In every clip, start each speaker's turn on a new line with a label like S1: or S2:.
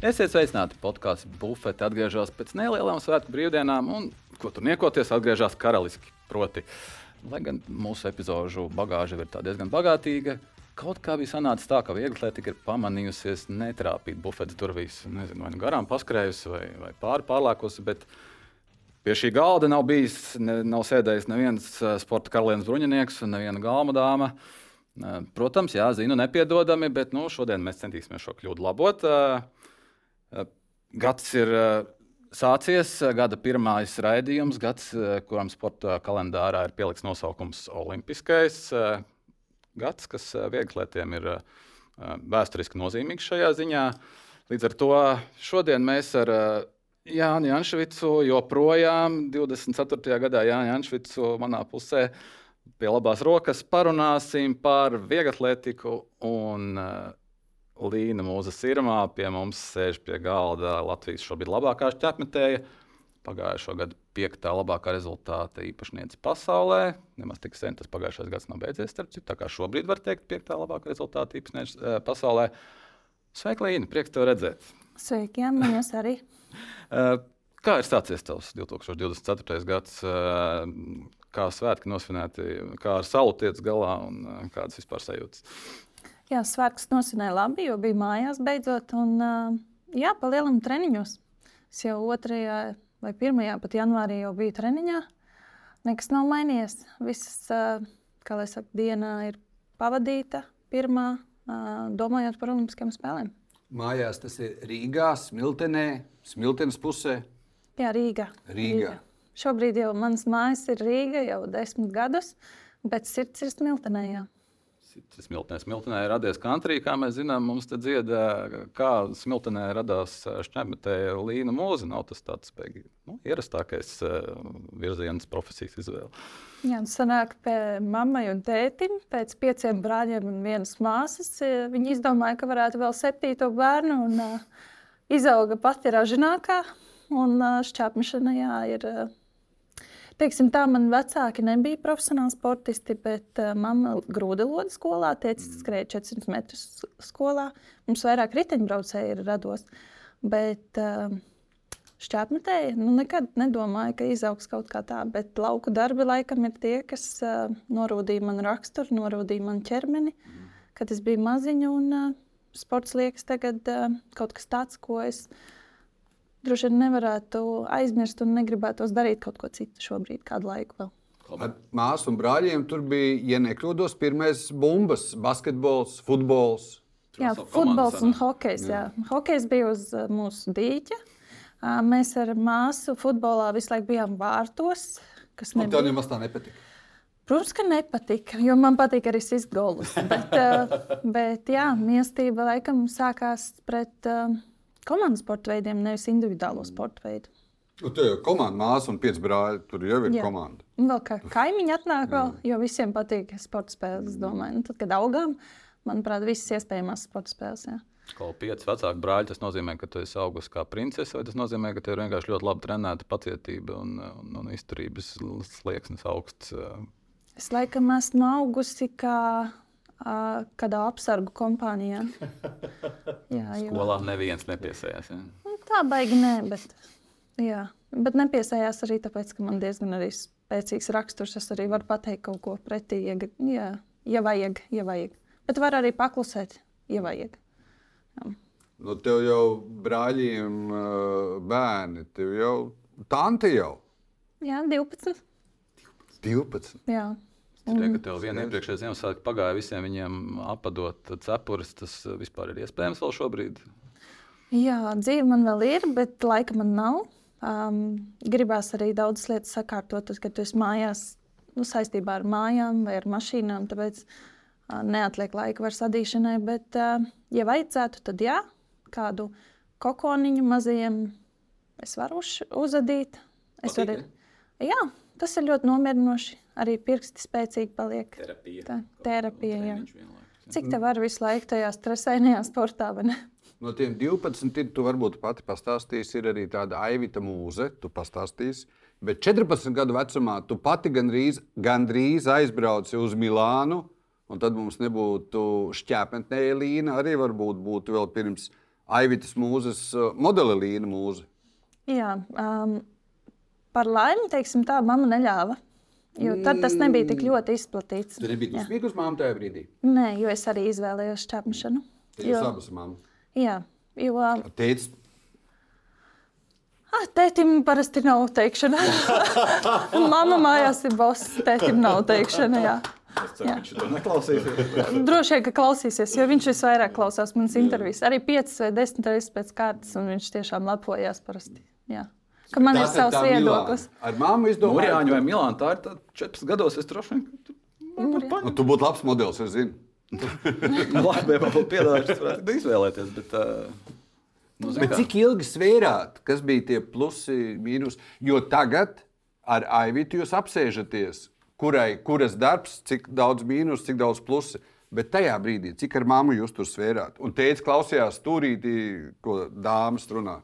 S1: Esiet sveicināti! Podkāsts Bufete atgriežas pēc nelielām svētku brīvdienām, un, ko tur niekoties, atgriežas karaliski. Proti, lai gan mūsu epizodu bagāža ir diezgan bagātīga, kaut kā bija sanācis tā, ka vieglatlētika ir pamanījusies netrāpīt bufetes durvīs. Nezinu, vai nu garām paskrējusi, vai, vai pāri pārlēkusi. Bet pie šī galda nav bijis, ne, nav sēdējis neviens eh, sporta karalienes bruņinieks un neviena galma dāma. Eh, protams, jā, zinu, nepiedodami, bet nu, šodien mēs centīsimies šo kļūdu labot. Uh, Gads ir sācies, gada pirmais raidījums, gads, kuram sporta kalendārā ir pielikts nosaukums Olimpiskais gads, kas vieglatlētiem ir vēsturiski nozīmīgs šajā ziņā. Līdz ar to šodien mēs ar Jānu Janšvicu joprojām 24. gadā Jānu Janšvicu manā pusē pie labās rokas parunāsim par vieglatlētiku un Līna mūsu sirmā pie mums sēž pie galda Latvijas šobrīd labākā šķērsmetēja. Pagājušā gada piektā labākā rezultāta īpašniece pasaulē. Nemaz tik sen tas pagājušais gads nav beidzies. Citu, tā kā šobrīd var teikt, piektā labākā rezultāta īpašniece uh, pasaulē. Sveika, Līna! Prieks tev redzēt!
S2: Sveiki, Jā, man jūs arī!
S1: uh, kā ir stācies tavs 2024. gads? Uh, kā svētki nosvinēti, kā ar salu tiec galā un kādas vispār sajūtas?
S2: Jā, svētkus nosvinēja labi, jo bija mājās beidzot. Un, jā, palielinām treniņos. Es jau otrajā vai pirmajā pat janvārī jau biju treniņā. Nekas nav mainījies. Visas, kā lai saka, dienā ir pavadīta pirmā, domājot par olimpiskajām spēlēm.
S3: Mājās tas ir Rīgā, Smiltenē, Smiltenes pusē.
S2: Jā, Rīgā.
S3: Rīgā. Rīgā.
S2: Šobrīd jau manas mājas ir Rīga jau desmit gadus, bet sirds ir Smiltenē. Jā.
S1: Smiltenē. Smiltenē radies country, kā mēs zinām, mums te dziedā, kā Smiltenē radās šķērsmetēja līna mūza. Nav tas tāds beigi, nu, ierastākais virziens profesijas izvēle.
S2: Jā, tas sanāk pie mammai un tētim. Pēc pieciem brāļiem un vienas māsas viņi izdomāja, ka varētu vēl septīto bērnu un uh, izauga pati ražinākā. Un uh, šķērsmešana ir uh, Teiksim, tā man vecāki nebija profesionāli sportisti, bet uh, mamma grūdeloda skolā, tēcis mm. skrēja 400 metrus skolā. Mums vairāk riteņbraucēji ir rados. Bet uh, šķērsmetēji nu, nekad nedomāju, ka izaugs kaut kā tā. Bet lauku darbi laikam ir tie, kas uh, norūdīja manu raksturu, norūdīja manu ķermeni, mm. kad es biju maziņa. Un, uh, sports liekas tagad uh, kaut kas tāds, ko es esmu droši vien nevarētu aizmirst un negribētos darīt kaut ko citu šobrīd, kādu laiku vēl.
S3: Ar māsu un brāļiem tur bija, ja nekļūdos, pirmais bumbas, basketbols, futbols.
S2: Jā, futbols un hokejs. Jā. Jā. Hokejs bija uz uh, mūsu dīķa. Uh, mēs ar māsu futbolā visu laiku bijām vārtos.
S3: Man tā nemaz tā nepatika.
S2: Protams, ka nepatika, jo man patīk arī sist golus. bet, uh, bet jā, mīlestība laikam sākās pret komandas sporta veidiem, nevis individuālo sporta veidu.
S3: Nu, tur jau ir komanda, māsa un pieci brāļi. Tur jau ir Jā. komanda.
S2: Un vēl kā kaimiņi atnāk, vēl, jo visiem patīk sporta spēles. Nu, tad, kad augām, manuprāt, visas iespējamās sporta spēles. Jā.
S1: Kaut pieci vecāki brāļi, tas nozīmē, ka tu esi augusi kā princese, vai tas nozīmē, ka tev ir vienkārši ļoti labi trenēta pacietība un, un, un izturības slieksnis augsts?
S2: Es laikam esmu augusi kā kādā apsargu kompānijā.
S1: Jā, jo... Skolā neviens nepiesējās. Ja?
S2: Nu, tā baigi nē, bet, jā. bet nepiesējās arī tāpēc, ka man diezgan arī spēcīgs raksturs. Es arī varu pateikt kaut ko pretī, ja, jā, ja vajag, ja vajag. Bet var arī paklusēt, ja vajag. Jā.
S3: Nu, tev jau brāļiem bērni, tev jau tanti jau.
S2: Jā, 12.
S3: 12.
S2: Jā.
S1: Mm. Tie, ka tev vienā iepriekšējā Ziemassvētku pagāja visiem viņiem apadot cepures, tas vispār ir iespējams vēl šobrīd?
S2: Jā, dzīve man vēl ir, bet laika man nav. Um, gribās arī daudzas lietas sakārtot, kad tu esi mājās nu, saistībā ar mājām vai ar mašīnām. Tāpēc uh, neatliek laika vairs adīšanai. Bet, uh, ja vajadzētu, tad jā, kādu kokoniņu mazajiem es varu uzadīt. Es varu, jā, tas ir ļoti nomierinoši arī pirksti spēcīgi paliek.
S1: Terapija.
S2: Tā, terapija jā. Cik tev var visu laiku tajā stresainajā sportā?
S3: No tiem 12, ir, tu varbūt pati pastāstīsi, ir arī tāda aivita mūze, tu pastāstīsi. Bet 14 gadu vecumā tu pati gandrīz, gandrīz aizbrauci uz Milānu, un tad mums nebūtu šķēpentnēja līnija, arī varbūt būtu vēl pirms Aivitas mūzes uh, modeli Līna mūze.
S2: Jā, um, par laimi, teiksim tā, mamma neļāva. Jo tad tas nebija tik ļoti izplatīts.
S3: Tu nebija
S2: Jā.
S3: dusmīga uz māmu tajā brīdī.
S2: Nē, jo es arī izvēlējos čāpšanu. Jo,
S3: abas māmu.
S2: jā, jo
S3: Teicis,
S2: ah, tētim parasti nav teikšana. Mamma mājās ir boss, tētim nav teikšana. Jā.
S1: Es ceru, ka viņš to neklausīsies.
S2: Droši vien, ka klausīsies, jo viņš visvairāk klausās manas intervijas. Arī 5 vai 10 reizes pēc kārtas, un viņš tiešām lepojās parasti. Jā. Ka man ir
S3: "Tā tad
S2: savs
S3: tā Milāna."
S2: viedoklis.
S3: Ar māmu izdomāju.
S1: Mūrjāņu vai Milāna, tā ir tā 14 gados. Es droši vien
S3: Nu,
S1: paņem.
S3: tu būtu labs modelis, es zinu.
S1: Labi, ja man būtu piedāvājums, varētu izvēlēties. Bet, uh, nu,
S3: Bet cik ilgi svērāt, kas bija tie plusi, mīnus? Jo tagad ar Aivītu jūs apsēžaties, kurai, kuras darbs, cik daudz mīnus, cik daudz plusi. Bet tajā brīdī, cik ar māmu jūs tur svērāt? Un teica, klausījās stūrītī, ko dāmas runā.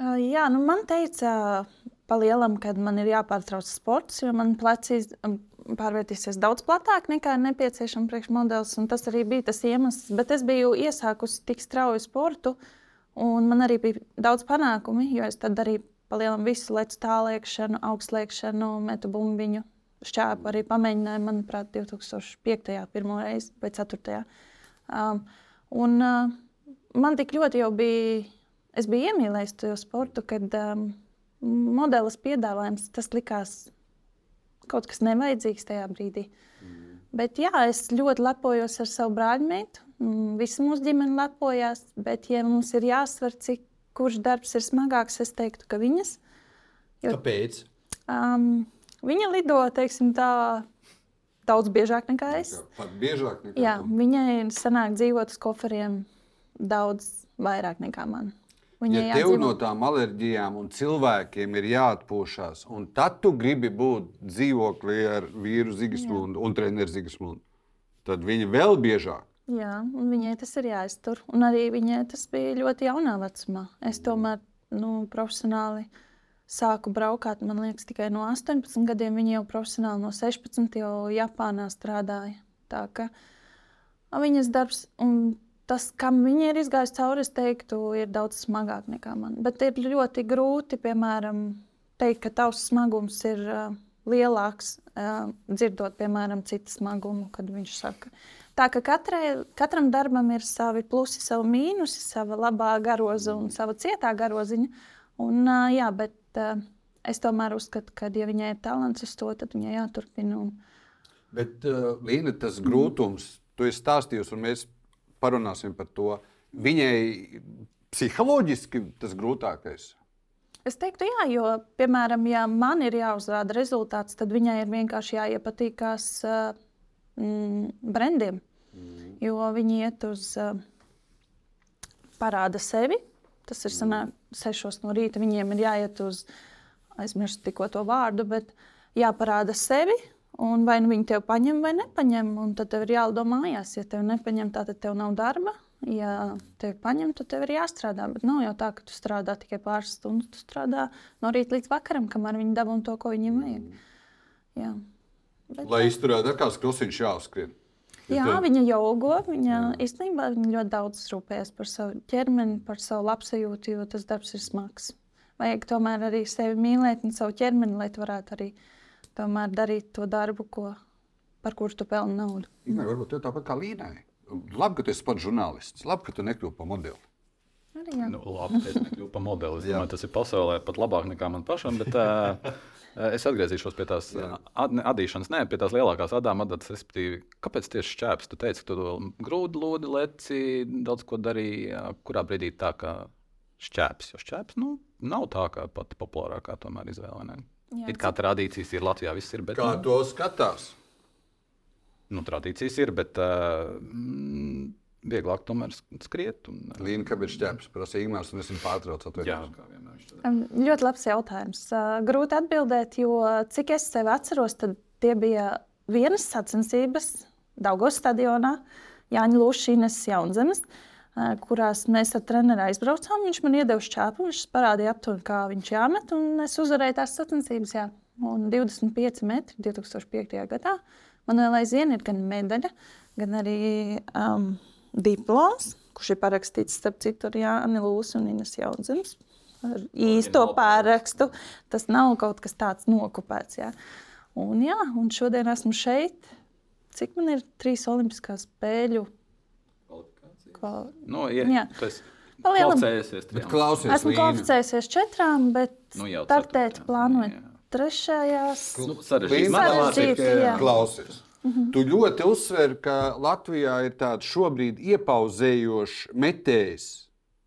S2: Jā, nu man teica, pa lielam, kad man ir jāpārtrauc sports, jo man plecs pārvērtīsies daudz platāk nekā ir nepieciešams priekšmodelis. Tas arī bija tas iemesls. Bet es biju iesākusi tik strauju sportu, un man arī bija daudz panākumu, jo es tad arī pa lielam visu lecu tālēkšanu, augstliekšanu, metu bumbiņu. Šķēpu arī pamēģināju, manuprāt, 2005. pirmo reizi vai 4. Um, un, uh, man tik ļoti jau bija es biju iemīlējis to sportu, kad um, modelis piedāvājums tas likās kaut kas nevajadzīgs tajā brīdī. Mm. Bet jā, es ļoti lepojos ar savu brāļmeitu. Mm, Visi mūsu ģimene lepojās, bet, ja mums ir jāsver, cik kurš darbs ir smagāks, es teiktu, ka viņas. Jo-
S3: Kāpēc?
S2: Um, viņa lido, teiksim, tā daudz biežāk nekā es.
S3: Pat biežāk nekā
S2: Jā, viņai sanāk dzīvot uz koferiem daudz vairāk nekā man.
S3: Ja tev
S2: jādzīvo-
S3: no tām alerģijām un cilvēkiem ir jāatpūšas, un tad tu gribi būt dzīvoklī ar vīru Zigismundu un treneru Zigismundu, tad viņi vēl biežāk.
S2: Jā, un viņai tas ir jāiztur. Un arī viņai tas bija ļoti jaunā vecumā. Es tomēr nu, profesionāli sāku braukāt, man liekas, tikai no 18 gadiem. Viņa jau profesionāli no 16 jau Japānā strādāja. Tā a, viņas darbs un tas, kam viņa ir izgājis cauri, es teiktu, ir daudz smagāk nekā man. Bet ir ļoti grūti, piemēram, teikt, ka tavs smagums ir uh, lielāks, uh, dzirdot, piemēram, citu smagumu, kad viņš saka. Tā ka katrai, katram darbam ir savi plusi, savi mīnusi, sava labā garoza un sava cietā garoziņa. Un, ā, jā, bet uh, es tomēr uzskatu, ka, ja viņai ir talants uz to, tad viņai jāturpina.
S3: Bet, uh, Līna, tas grūtums, tu esi stāstījusi, un mēs parunāsim par to. Viņai psiholoģiski tas grūtākais.
S2: Es teiktu, jā, jo, piemēram, ja man ir jāuzrāda rezultāts, tad viņai ir vienkārši jāiepatīkās uh, mm, brendiem. Mm. Jo viņi iet uz uh, parāda sevi. Tas ir sanāk, sešos no rīta. Viņiem ir jāiet uz, aizmirsu tikko to vārdu, bet jāparāda sevi. Un vai nu viņi tev paņem vai nepaņem, un tad tev ir jādomā mājās. Ja tev nepaņem, tad tev nav darba. Ja tev paņem, tad tev ir jāstrādā. Bet nav jau tā, ka tu strādā tikai pāris stundas. Tu strādā no rīta līdz vakaram, kamēr viņi dabū to, ko viņiem vajag. Jā. Bet,
S3: Lai izturētu, ar kāds krusiņš jāskrien.
S2: Jā, viņa jogo. Viņa īstenībā viņa ļoti daudz rūpējas par savu ķermeni, par savu labsajūtu, jo tas darbs ir smags. Vajag tomēr arī sevi mīlēt un savu ķermeni, lai tu varētu arī tomēr darīt to darbu, ko, par kuru tu pelni naudu.
S3: Nē, varbūt tev tāpat kā Līnai. Labi, ka tu esi pats žurnālists. Labi, ka tu nekļūsi par modeli.
S2: Arī, jā.
S1: Nu, labi, es nekļuvu par modeli. Es domāju, tas ir pasaulē pat labāk nekā man pašam. Bet, uh, es atgriezīšos pie tās ad, ne, adīšanas, ne pie tās lielākās adām adatas. Respektīvi, kāpēc tieši šķēps? Tu teici, ka tu to grūdu lūdi, leci, daudz ko darīji. Kurā brīdī tā kā šķēps? Jo šķēps nu, nav tā kā pati populārākā tomēr izvēle. Ne?
S2: Jā,
S1: It kā tradīcijas ir Latvijā, viss ir. Bet,
S3: Kā
S1: nu,
S3: to skatās?
S1: nu, tradīcijas ir, bet uh, vieglāk tomēr sk- skriet. Un, uh,
S3: Līna, kāpēc ķēpjas? Prasa Ingūns, un es viņu pārtraucu.
S2: Um, Ļoti labs jautājums. Uh, Grūti atbildēt, jo cik es sev atceros, tad tie bija vienas sacensības Daugos stadionā, Jāņa Lūšīnas jaunzemes, uh, kurās mēs ar treneru aizbraucām. Viņš man iedeva šķēpu, viņš parādīja aptuveni, kā viņš jāmet, un es uzvarēju tās sacensības. Jā. Un 25 metri 2005. gadā. Man vēl aizvien ir gan medaļa, gan arī um, diploms. kurš ir parakstīts starp citu ar Jāni Lūsu un Inas Jaunzemes. Ar īsto pārakstu. Tas nav kaut kas tāds nokopēts. Jā. Un, jā, un šodien esmu šeit. Cik man ir trīs olimpiskās spēļu? Kval...
S1: Nu, ja,
S2: Jā.
S1: tas
S3: klausies,
S2: Esmu
S3: Līna.
S2: kvalificējusies četrām, bet
S1: Nu, jau
S2: startēt plānoju
S1: jā.
S2: trešajās.
S1: Nu, Sarežģīti, Matemātika,
S2: jā.
S3: Klausies. Tu ļoti uzsver, ka Latvijā ir tāds šobrīd iepauzējošs metējs,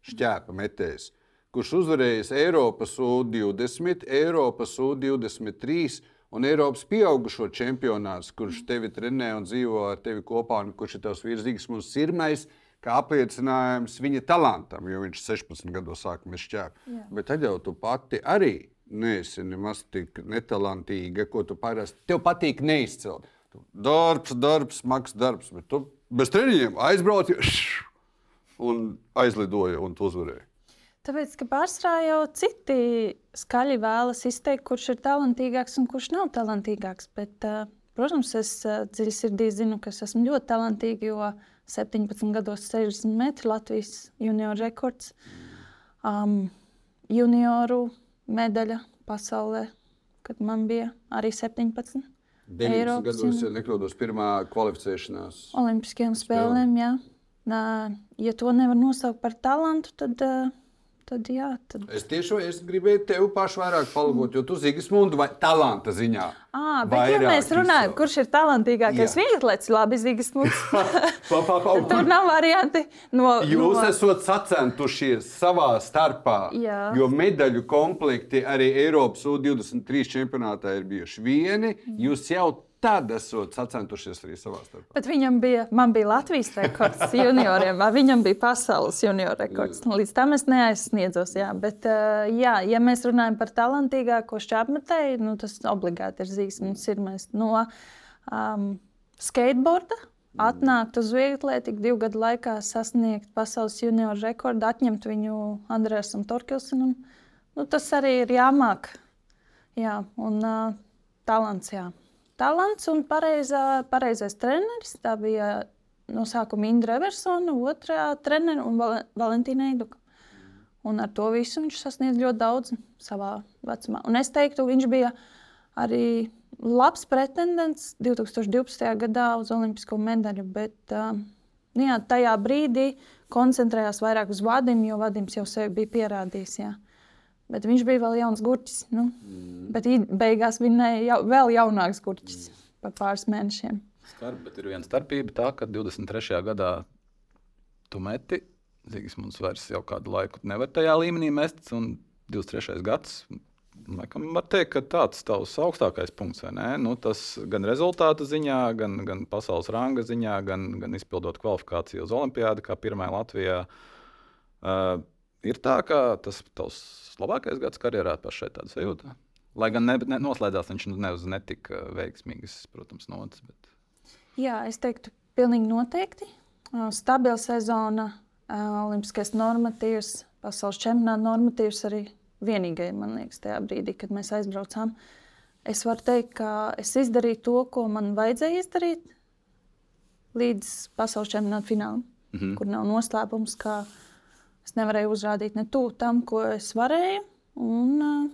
S3: šķēpa metējs, kurš uzvarējis Eiropas U20, Eiropas U23 un Eiropas pieaugušo čempionāts, kurš tevi trenē un dzīvo ar tevi kopā, un kurš ir tavs virzīgs mums sirmais, kā apliecinājums viņa talantam, jo viņš 16 gados šķēpu.
S2: Jā.
S3: Bet tad jau tu pati arī neesi nemaz tik netalantīga, ko tu parasti. Tev patīk neizcelt. Darbs, darbs, smags darbs, bet tu bez treniņiem aizbrauci un aizlidoji un tu uzvarēji.
S2: Tāpēc, ka pārsvarā jau citi skaļi vēlas izteikt, kurš ir talantīgāks un kurš nav talantīgāks. Bet, uh, protams, es uh, dziļi sirdī zinu, ka es esmu ļoti talantīga, jo 17 gados 60 metru Latvijas junioru rekords, um, junioru medaļa pasaulē, kad man bija arī 17.
S3: 19
S2: Eiropas
S3: gados, ja nekļūdos, pirmā kvalificēšanās.
S2: Olimpiskajām spēlēm. Jā. Nā, ja to nevar nosaukt par talantu, tad, ā, tad jā. Tad...
S3: Es tiešām es gribēju tevi pašu vairāk palabot, jo tu Zigismundu vai talanta ziņā.
S2: À, bet, ja mēs runājam,
S3: izcēl.
S2: kurš ir talantīgākais vieglatlēts, labi,
S3: pa,
S2: Tur nav varianti no.
S3: Jūs
S2: no...
S3: esat sacentušies savā starpā,
S2: Jā.
S3: jo medaļu komplekti arī Eiropas U-23 čempionātā ir bijuši vieni. Jūs jau tad esat sacentušies arī savā starpā.
S2: Bet viņam bija, man bija Latvijas rekords junioriem, vai viņam bija pasaules junior rekords. Līdz tam es neaizsniedzos. Jā. Bet, ā, jā, ja mēs runājam par talantīgāko šķērsmetēju, nu, tas obligāti ir Zīgs un Sirmais no um, skateboarda. Atnākt uz vieglatlētiku, divu gadu laikā sasniegt pasaules junioru rekordu, atņemt viņu Andrēsam Torkilsonam. Nu, tas arī ir jāmāk. Jā, un uh, talants. Jā. Talants un pareizā, pareizais treneris. Tā bija no sākuma Indra Eversona, otrā treneris un Val Valentīna Eiduka. Un ar to visu viņš sasniedz ļoti daudz savā vecumā. Un es teiktu, viņš bija arī labs pretendents 2012. gadā uz Olimpisko medaļu. Bet uh, nu jā, tajā brīdī koncentrējās vairāk uz Vadimu, jo Vadims jau sevi bija pierādījis. Jā. Bet viņš bija vēl jauns gurķis. Nu. Mm. Bet beigās vinēja jau, vēl jaunāks gurķis mm. par pāris mēnešiem.
S1: Skarbi, bet ir viena starpība tā, ka 23. gadā tu meti. Zīgismunds vairs jau kādu laiku nevar tajā līmenī mest, un 23. gads. Laikam var teikt, ka tāds tavs augstākais punkts? Nu, tas gan rezultātu ziņā, gan, gan pasaules ranga ziņā, gan, gan izpildot kvalifikāciju uz Olimpiādu, kā pirmā Latvijā. Uh, ir tā, ka tas tavs labākais gads karjerā pašai tāda sajūta. Lai gan ne, ne, noslēdzās viņš ne uz netik uh, veiksmīgas, protams, notis. Bet...
S2: Jā, es teiktu, pilnīgi noteikti. Uh, Stabila sezona, uh, olimpiskais normatīvs, pasaules čempionāta normatīvs arī vienīgais, man liekas, tajā brīdī, kad mēs aizbraucām. Es varu teikt, ka es izdarīju to, ko man vajadzēja izdarīt līdz pasaules čempionāta finālam, mm -hmm. kur nav noslēpums, ka es nevarēju uzrādīt ne tuvu tam, ko es varēju. Un, uh,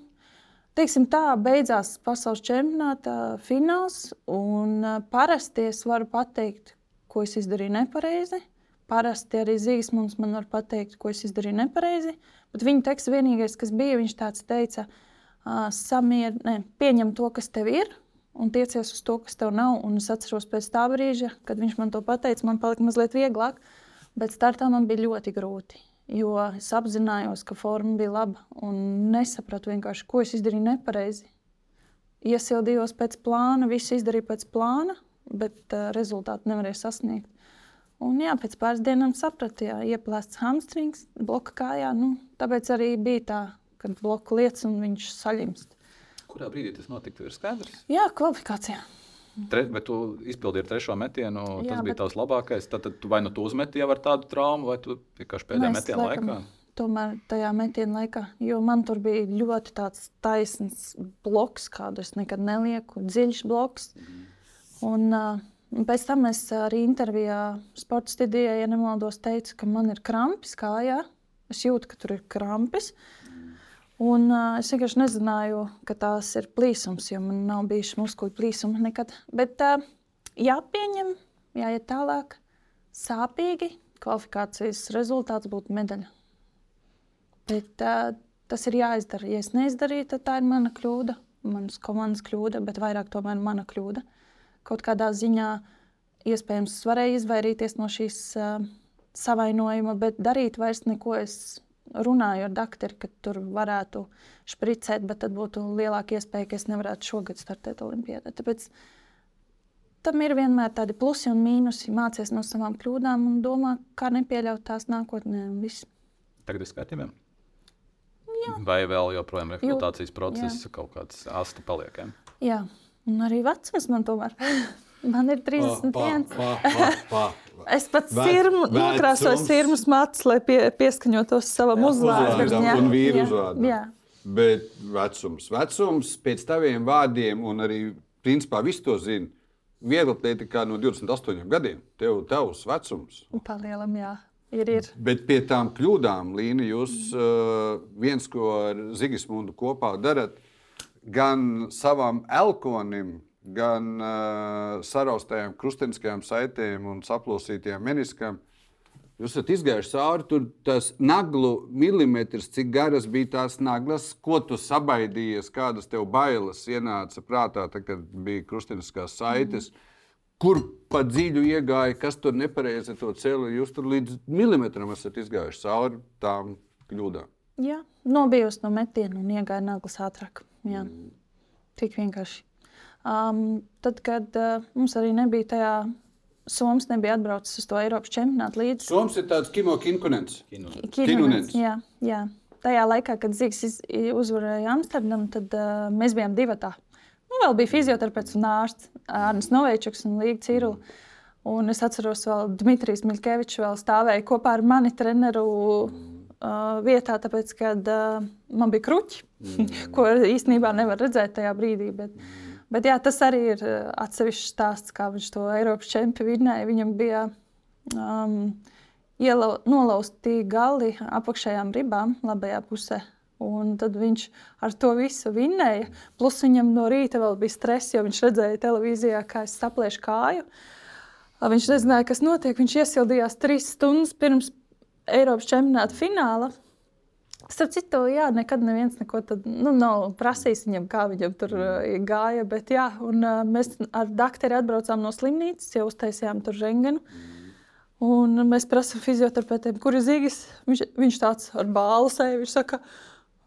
S2: Teiksim tā, beidzās pasaules čempionāta fināls. Uh, parasti es varu pateikt, ko es izdarīju nepareizi. Parasti arī Zīsmans man var pateikt, ko es izdarīju nepareizi. Bet viņa teksts vienīgais, kas bija, viņš tāds teica, samier, ne, pieņem to, kas tev ir. Un tiecies uz to, kas tev nav. Un es atceros pēc tā brīža, kad viņš man to pateica, man palika mazliet vieglāk. Bet startā man bija ļoti grūti. Jo es apzinājos, ka forma bija laba un nesapratu vienkārši, ko es izdarīju nepareizi. Iesildījos pēc plāna, visu izdarīju pēc plāna, bet uh, rezultātu nevarēju sasniegt. Un, jā, pēc pāris dienām sapratu, ka ieplāsts hamstrings, bloka kājā. Nu, tāpēc arī bija tā, ka bloka lietas un viņš saļimst.
S1: Kurā brīdī tas notika? Ir skaidrs.
S2: Jā, kvalifikācijā.
S1: Tre, bet tu izpildīji trešo metienu.
S2: Jā,
S1: tas bija
S2: bet-
S1: tavs labākais. Tad, tad tu vai nu tu uzmeti jau ar tādu traumu, vai tu vienkārši pēdējā
S2: Mēs
S1: metienā
S2: laikam
S1: laikā.
S2: Tomēr tajā metienā laikā, jo man tur bija ļoti tāds taisns bloks, kādu es nekad nelieku, dziļš bloks. Un, uh, pēc tam es arī intervijā sporta studijā, ja nemaldos, teicu, ka man ir krampis kājā. Es jūtu, ka tur ir krampis. Un, uh, es vienkārši nezināju, ka tās ir plīsums, jo man nav bijis muskuļu plīsuma nekad. Bet uh, jāpieņem, jāiet tālāk. Sāpīgi kvalifikācijas rezultāts būtu medaļa. Bet, uh, tas ir jāizdara. Ja es neizdarīju, tad tā ir mana kļūda, manas komandas kļūda, bet vairāk tomēr mana kļūda. Kaut kādā ziņā iespējams es varēju izvairīties no šīs uh, savainojuma, bet darīt vairs neko es runāju ar doktoru, ka tur varētu spricēt, bet tad būtu lielāka iespēja, ka es nevarētu šogad startēt Olimpijādā. Tāpēc tam ir vienmēr tādi plusi un mīnusi. Mācies no savām kļūdām un domā, kā nepieļaut tās nākotnē.
S1: Tagad viss kārtībā. Vai vēl joprojām rekrutācijas process, jā. kaut kāds asti paliek? Ja?
S2: Jā, un arī vecums man tomēr. Man ir 31. Pa, pa, pa, pa. es pat sirmu, nokrāsoju sirmas matus, lai pie, pieskaņotos savam uzvārdam.
S3: Un vīru uzvārdam. Bet vecums, vecums pēc taviem vārdiem, un arī principā viss to zina. Viegli atletikā no 28 gadiem. Tev tavs vecums.
S2: Palielam, jā. Ir, ir.
S3: Bet pie tām kļūdām, Līna, jūs mm. uh, viens, ko ar Zigismundu kopā darat, gan savam elkonim, gan uh, saraustajām krusteniskajām saitēm un saplosītajām meniskām. Jūs esat izgājuši cauri tur tas naglu milimetrs, cik garas bija tās naglas, ko tu sabaidījies, kādas tev bailes ienāca prātā, tad, kad bija krusteniskās saites. Mm. Kur pa dziļu iegāja, kas tur nepareizi to cēlīja. Jūs tur līdz milimetram esat izgājuši cauri tām kļūdām.
S2: Jā, nobijos no metiena un iegāja naglas ātrāk. Jā. Mm. Tik vienkārši. Um, tad, kad uh, mums arī nebija tajā, Soms nebija atbraucis uz to Eiropas čempionātu līdzi.
S3: Soms ir tāds kino kinkunens.
S2: Kinkunens. Jā, jā. Tajā laikā, kad Zīgs uzvarēja Amsterdamu, tad uh, mēs bijām divi tādi. Nu, vēl bija fizioterapeits un ārsts Arnēs Novečuks un Līga Cīru. Un es atceros, ka Dmitrijs Milkevičs vēl stāvēja kopā ar mani treneru uh, vietā, tāpēc, kad uh, man bija kruķi, mm. ko īstenībā nevar redzēt tajā brīdī. Bet, mm Bet jā, tas arī ir eh, atsevišķs stāsts, kā viņš to Eiropas čempionu vinnēja. Viņam bija um, ielau, nolausti gali apakšējām ribām, labajā pusē. Un tad viņš ar to visu vinnēja. Plus viņam no rīta vēl bija stress, jo viņš redzēja televīzijā, kā es sapliešu kāju. Viņš nezināja, kas notiek. Viņš iesildījās trīs stundas pirms Eiropas čempionāta fināla. Starp citu, jā, nekad neviens neko tādu nu, nav prasījis viņam, kā viņam tur uh, gāja. Bet, jā, un, uh, mēs ar doktoru atbraucām no slimnīcas, jau uztaisījām tur rengenu. Un mēs prasām fizioterapeitiem, kur ir zīgis. Viņš, viņš tāds ar bālu sevi. Viņš saka,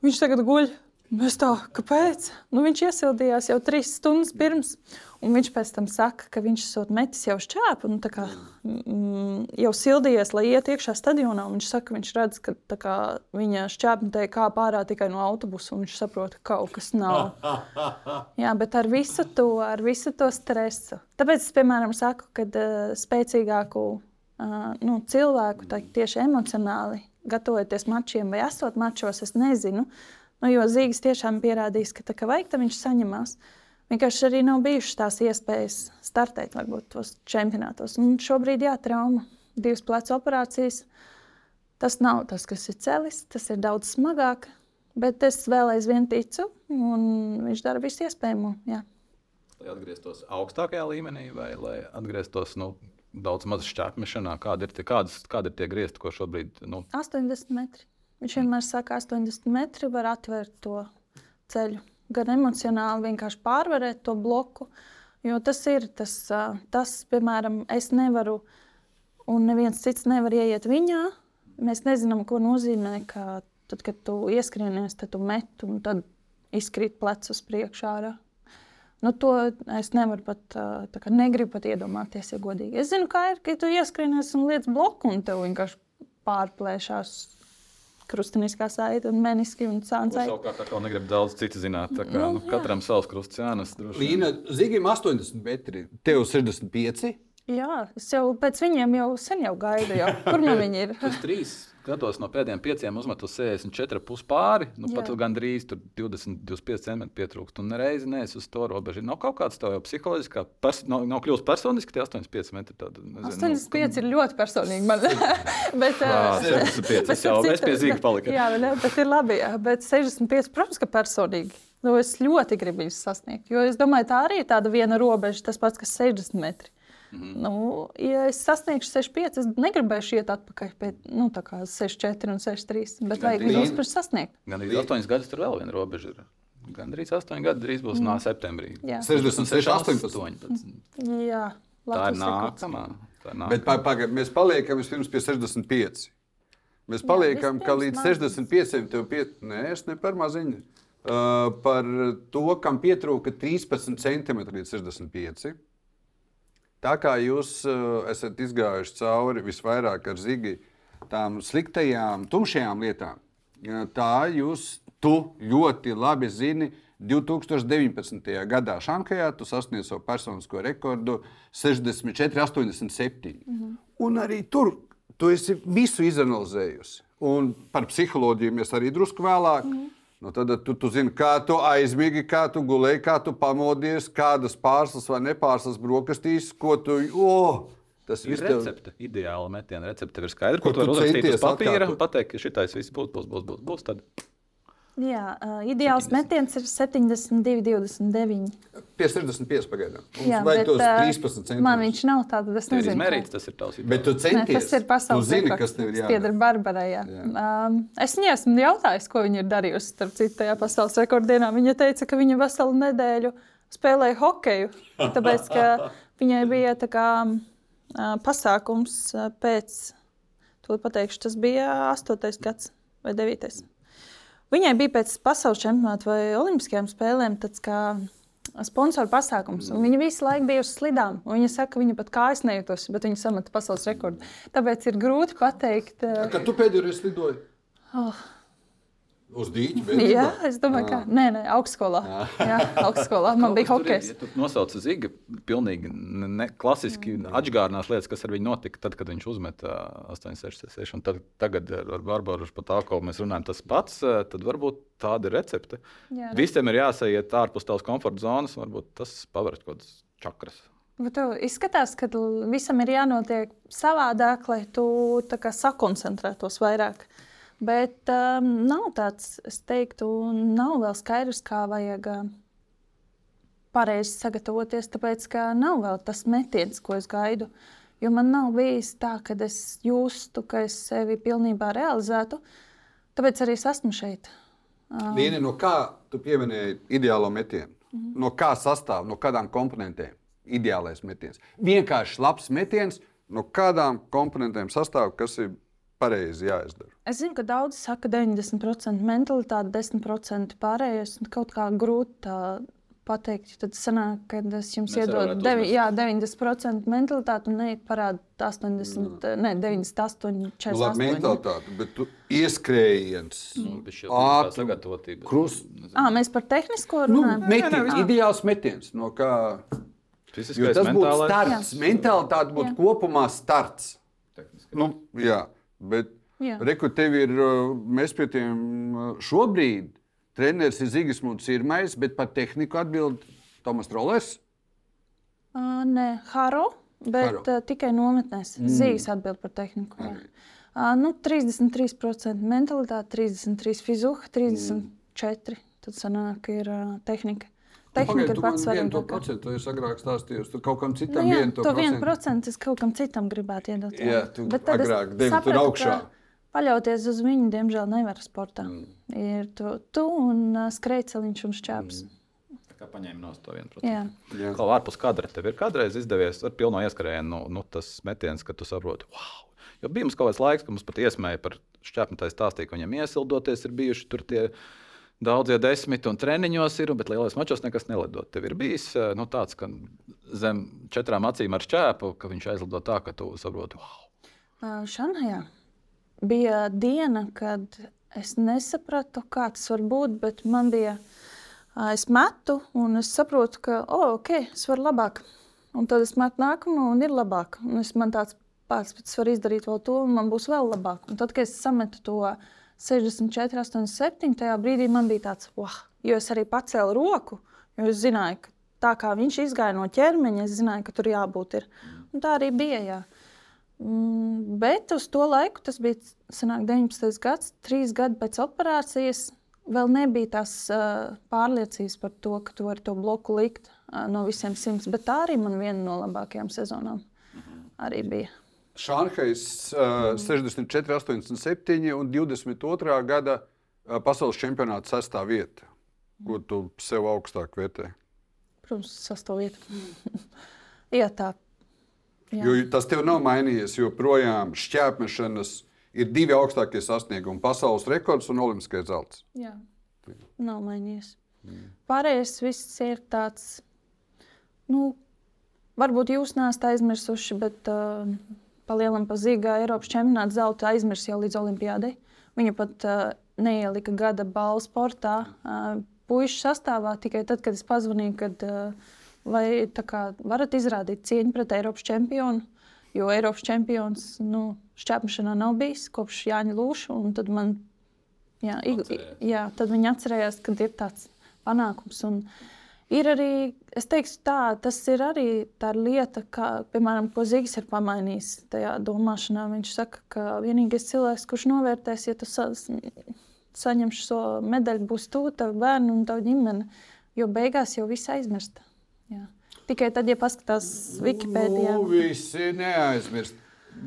S2: viņš tagad guļ. Mēs tā, kāpēc? Nu, viņš iesildījās jau trīs stundas pirms, un viņš pēc tam saka, ka viņš esot metis jau šķēpu, un kā, mm, jau sildījies, lai iet iekšā stadionā. Viņš saka, ka viņš redz, ka kā, viņa šķēpnē kā pārā tikai no autobusa, un viņš saprot, ka kaut kas nav. Jā, bet ar visu to, ar visu to stresu. Tāpēc es, piemēram, saku, ka uh, spēcīgāku uh, nu, cilvēku, tā, tieši emocionāli, gatavoties mačiem vai esot mačos, es nezinu. Uh, Nu, jo Zīgs tiešām pierādījis, ka tā kā vajag, tad viņš saņemās. Vienkārši arī nav bijušas tās iespējas startēt, varbūt tos čempionātos. Un šobrīd, jā, trauma, divas plecu operācijas. Tas nav tas, kas ir celis, tas ir daudz smagāk. Bet es vēl aizvien ticu, un viņš dara visu iespējamo. Jā.
S1: Lai atgrieztos augstākajā līmenī, vai lai atgrieztos nu, daudz mazā šķērpmešanā, kāda ir tie, kādas, kāda ir tie griezti, ko šobrīd? Nu...
S2: 80 metri. Viņš vienmēr saka, 80 metri var atvērt to ceļu. Gan emocionāli vienkārši pārvarēt to bloku. Jo tas ir tas, tas, piemēram, es nevaru, un neviens cits nevar ieiet viņā. Mēs nezinām, ko nozīmē, ka tad, kad tu ieskrienies, tad tu met un tad izkrīt plecus priekšā. Nu, to es nevaru pat, kā negribu pat iedomāties, ja godīgi. Es zinu, kā ir, ka tu ieskrienies un liec bloku un tev vienkārši pārplēšās krustveida saite un meniski un sāncei.
S1: Savukārt, tā kā negrib daudz citu zināt, tā kā nu, nu, katram savs krusts jānes.
S3: Līna, Zigim 80 metri, tev 65.
S2: Jā, es jau pēc viņiem jau sen jau gaidu, jau. kur nu viņi ir.
S1: Tas trīs skatos no pēdējiem pieciem, uzmet uz 64,5 pāri. Nu,
S2: Jā.
S1: pat gandrīz tur 20, 25 centimetri pietrūkst. Un nereizi neesi uz to robežu. Nav kaut kāds tev jau psiholoģiski, pers nav, nav kļūst personiski tie 85 metri. Tāda, nezinu,
S2: 85 ir ļoti personīgi. Man. bet,
S1: Jā,
S2: eh,
S1: 65.
S2: bet
S1: Es jau es pie zīga paliku.
S2: Jā, bet, ne, bet ir labi. Bet 65, protams, ka personīgi. Nu, es ļoti gribu viņus sasniegt. Jo es domāju, tā arī ir tāda viena robeža, tas pats, kas 60 metri. Mm nu, ja es sasniegšu 65, es negribēšu iet atpakaļ pie nu, tā kā 64 un 63. Bet vajag
S3: Līna.
S2: vispār sasniegt.
S1: Gan arī 8 gadus tur vēl viena robeža ir. Gan arī 8 gadi drīz būs mm. septembrī.
S2: Jā,
S3: 66, 18.
S1: 18.
S2: jā
S1: Tā ir nākamā. Tā ir nākamā.
S3: Bet pa- pagaid, mēs paliekam vispirms pie 65. Mēs paliekam, ka
S2: vispirms
S3: līdz
S2: maziņas.
S3: 65 tev pie... Nē, es ne par maziņu. Uh, par to, kam pietrūka 13 centimetri līdz 65. Tā kā jūs uh, esat izgājuši cauri visvairāk ar zigi tām sliktajām, tumšajām lietām, tā jūs ļoti labi zini. 2019. gadā Šankajā tu sasniedzi savu personisko rekordu 64, 87. Mm -hmm. Un arī tur tu esi visu izanalizējusi. Un par psiholoģiju mēs arī drusku vēlāk. Mm -hmm. Nu, tad tu, tu zini, kā tu aizmigi, kā tu gulēji, kā tu pamodies, kādas pārslas vai nepārslas brokastīs, ko tu. Oh, tas
S1: Ir
S3: tev
S1: recepte, ideāla metiena recepte. Ir skaidrs,
S3: Ko
S1: ko tu
S3: tu
S1: vari uzrakstīt uz papīra un pateikt, ka šitais viss būs, būs, būs, būs, būs tad
S2: Jā, uh, ideāls metiens ir 72, 29.
S3: pie 65 pagaidām.
S2: Jā,
S3: Vai
S2: bet,
S3: tos
S2: ā,
S3: 13 centimetrus?
S2: Man viņš nav tāds, es
S1: tev ir
S2: nezinu. kā-
S1: izmērīts. Tas ir tavs
S3: Bet tu centies.
S2: Nē, tas ir pasaules
S3: Tu zini, kas tev ir
S2: Tas pieder
S3: jādara.
S2: Barbarai. Jā.
S3: Jā.
S2: Um, es viņai esmu jautājis, ko viņa ir darījusi. Starp citu, tajā pasaules rekorddienā viņa teica, ka viņa veselu nedēļu spēlēja hokeju. Tāpēc, ka viņai bija tā kā, uh, pasākums pēc, to pateikšu, tas bija 8. gads vai 9. Viņai bija pēc pasaules čempionāta vai olimpiskajām spēlēm tāds kā sponsoru pasākums. un Viņa visu laiku bija uz slidām. Viņa saka, ka viņa pat kājas nejūtos, bet viņa samata pasaules rekordu. Tāpēc ir grūti pateikt.
S3: Kad tu pēdējo reizi lidoji?
S2: Oh.
S3: Uz dīķa?
S2: Jā, es domāju, ka nē, nē, augstskolā. Jā, augstskolā man bija
S1: tur ir,
S2: hokejs.
S1: Ja tu nosauc Ziga, pilnīgi ne, klasiski atgādinās lietas, kas ar viņu notika tad, kad viņš uzmeta 866. Un tad, tagad ar ar Barbaru par tā, ko mēs runājam, tas pats, tad varbūt tāda ir recepte.
S2: Jā.
S1: Visiem ir jāsaiet ārpus tavas komforta zonas, varbūt tas paver kaut kādas čakras.
S2: Bet tev izskatās, ka visam ir jānotiek savādāk, lai tu sakoncentrētos vairāk. Bet um, nav tāds, es teiktu, nav vēl skaidrs, kā vajag uh, pareizi sagatavoties, tāpēc ka nav vēl tas metiens, ko es gaidu. Jo man nav bijis tā, ka es justu, ka es sevi pilnībā realizētu. Tāpēc arī es esmu šeit.
S3: Līni, no kā tu pieminēji ideālo metienu? No kā sastāv, no kādām komponentēm? Ideālais metiens. Vienkārši labs metiens, no kādām komponentēm sastāv, kas ir pareizi jāizdara.
S2: Es zinu, ka daudzi saka, ka 90% mentalitāte, 10% pārējais. un Kaut kā grūti tā pateikt. Tad sanāk, ka es jums
S1: Mēs
S2: iedodu devi, jā, 90% mentalitāti un neiet parādīt 80, ne, 98,
S3: Nu, labi,
S2: 48.
S3: mentalitāte, bet tu ieskrējiens.
S1: Ir sagatavotība.
S3: krus-
S2: À, mēs par tehnisko
S3: Nu,
S2: runājam.
S3: metiens, ideāls metiens. No kā, jo
S1: Fiziskais,
S3: tas būtu
S1: mentālais.
S3: starts. Mentalitāte būtu
S2: Jā.
S3: kopumā starts.
S1: Tehniski.
S3: Nu, jā, bet
S2: Jā.
S3: reku tev ir, mēs pie tiem šobrīd, treneris ir Zigismunds Irmais, bet par tehniku atbild Tomas Rolers.
S2: Uh, nē, Haro, bet
S3: Haro.
S2: uh, tikai nometnēs. Mm. Zīves atbild par tehniku. jā. Uh, nu, 33% mentalitāte, 33% fizuha, 34% tad sanāk, ir uh, tehnika. Tehnika ir pats svarīgākais.
S3: procentu, to es agrāk stāstīju, tur kaut kam
S2: Nu,
S3: citam
S2: jā,
S3: vienu
S2: to vienu procentu es kaut kam citam gribētu iedot.
S3: Jā, tu
S2: Bet
S3: agrāk devi tur augšā.
S2: ka Paļauties uz viņu, diemžēl, nevar sportā. Mm. Ir tu, tu un uh, skrejceliņš un šķēps. Mm.
S1: Tā kā paņēma no to 1%.
S2: Jā.
S3: Jā.
S1: Kā ārpus kadra tev ir kādreiz izdevies ar pilno ieskrējienu, nu, nu, tas metiens, ka tu saproti, wow! Jo bija mums kaut kāds laiks, kad mums pat iesmēja par šķēpmetāju stāstīja, ka viņam iesildoties ir bijuši tur tie daudzie desmit un treniņos ir, bet lielais mačos nekas nelidot. Tev ir bijis eh, nu, tāds, ka zem četrām acīm ar šķēpu, ka viņš aizlido tā, ka tu saproti, wow!
S2: Uh, Šanhajā bija diena, kad es nesapratu, kā tas var būt, bet man bija, es metu un es saprotu, ka, oh, ok, es varu labāk. Un tad es metu nākamo un ir labāk. Un es man tāds bet es varu izdarīt vēl to, un man būs vēl labāk. Un tad, kad es sametu to 64, 87, tajā brīdī man bija tāds, wow, jo es arī pacēlu roku, jo es zināju, ka tā kā viņš izgāja no ķermeņa, es zināju, ka tur jābūt. Ir. Un tā arī bija. Jā. Mm, bet uz to laiku, tas bija sanāk, 19. gads, trīs gadi pēc operācijas, vēl nebija tās uh, pārliecības par to, ka tu vari to bloku likt uh, no visiem simts. Bet tā arī man viena no labākajām sezonām arī bija.
S3: Šanhais uh, 64, 87 un 22. gada uh, pasaules čempionāta sastāvvieta, ko tu sev augstāk vērtē.
S2: Protams, sastāvvieta. Jā, tā. Jā.
S3: Jo tas tev nav mainījies, jo projām šķērsmešanas ir divi augstākie sasniegumi - pasaules rekords un olimpiskais zelts.
S2: Jā, nav mainījies. Mm. Pārējais viss ir tāds, nu, varbūt jūs neesat aizmirsuši, bet uh, palielam pa zīgā Eiropas čempionāta zelta aizmirs jau līdz olimpiādei. Viņa pat uh, neielika gada balvu sportā. Uh, puikas sastāvā tikai tad, kad es pazvanīju, kad uh, vai kā, varat izrādīt cieņu pret Eiropas čempionu. Jo Eiropas čempions nu, šķērsmešanā nav bijis kopš Jāņa Lūša. Tad, man, jā, jā, tad viņi atcerējās, ka ir tāds panākums. Un ir arī, es teiktu, tā, tas ir arī tā lieta, kā, piemēram, ko Zīgs ir pamainījis tajā domāšanā. Viņš saka, ka vienīgais cilvēks, kurš novērtēs, ja tu saņemšu šo so medaļu, būs tu, tavi bērni un tava ģimene. Jo beigās jau viss aizmirst. Jā. Tikai tad, ja paskatās Wikipēdijā,
S3: nu, visi neaizmirst.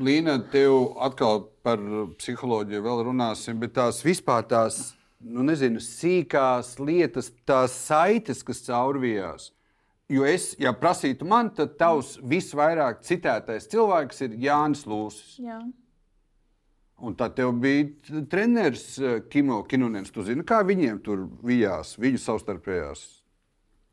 S3: Līna, tev atkal par psiholoģiju vēl runāsim, bet tās vispār tās nu, nezinu, sīkās lietas, tās saites, kas caurvījās. Jo es, ja prasītu man, tad tavs visvairāk citētais cilvēks ir Jānis Lūsis.
S2: Jā.
S3: Un tad tev bija treneris eh, Kimo Kinunens. Tu zini, kā viņiem tur vijās, viņu savstarpējās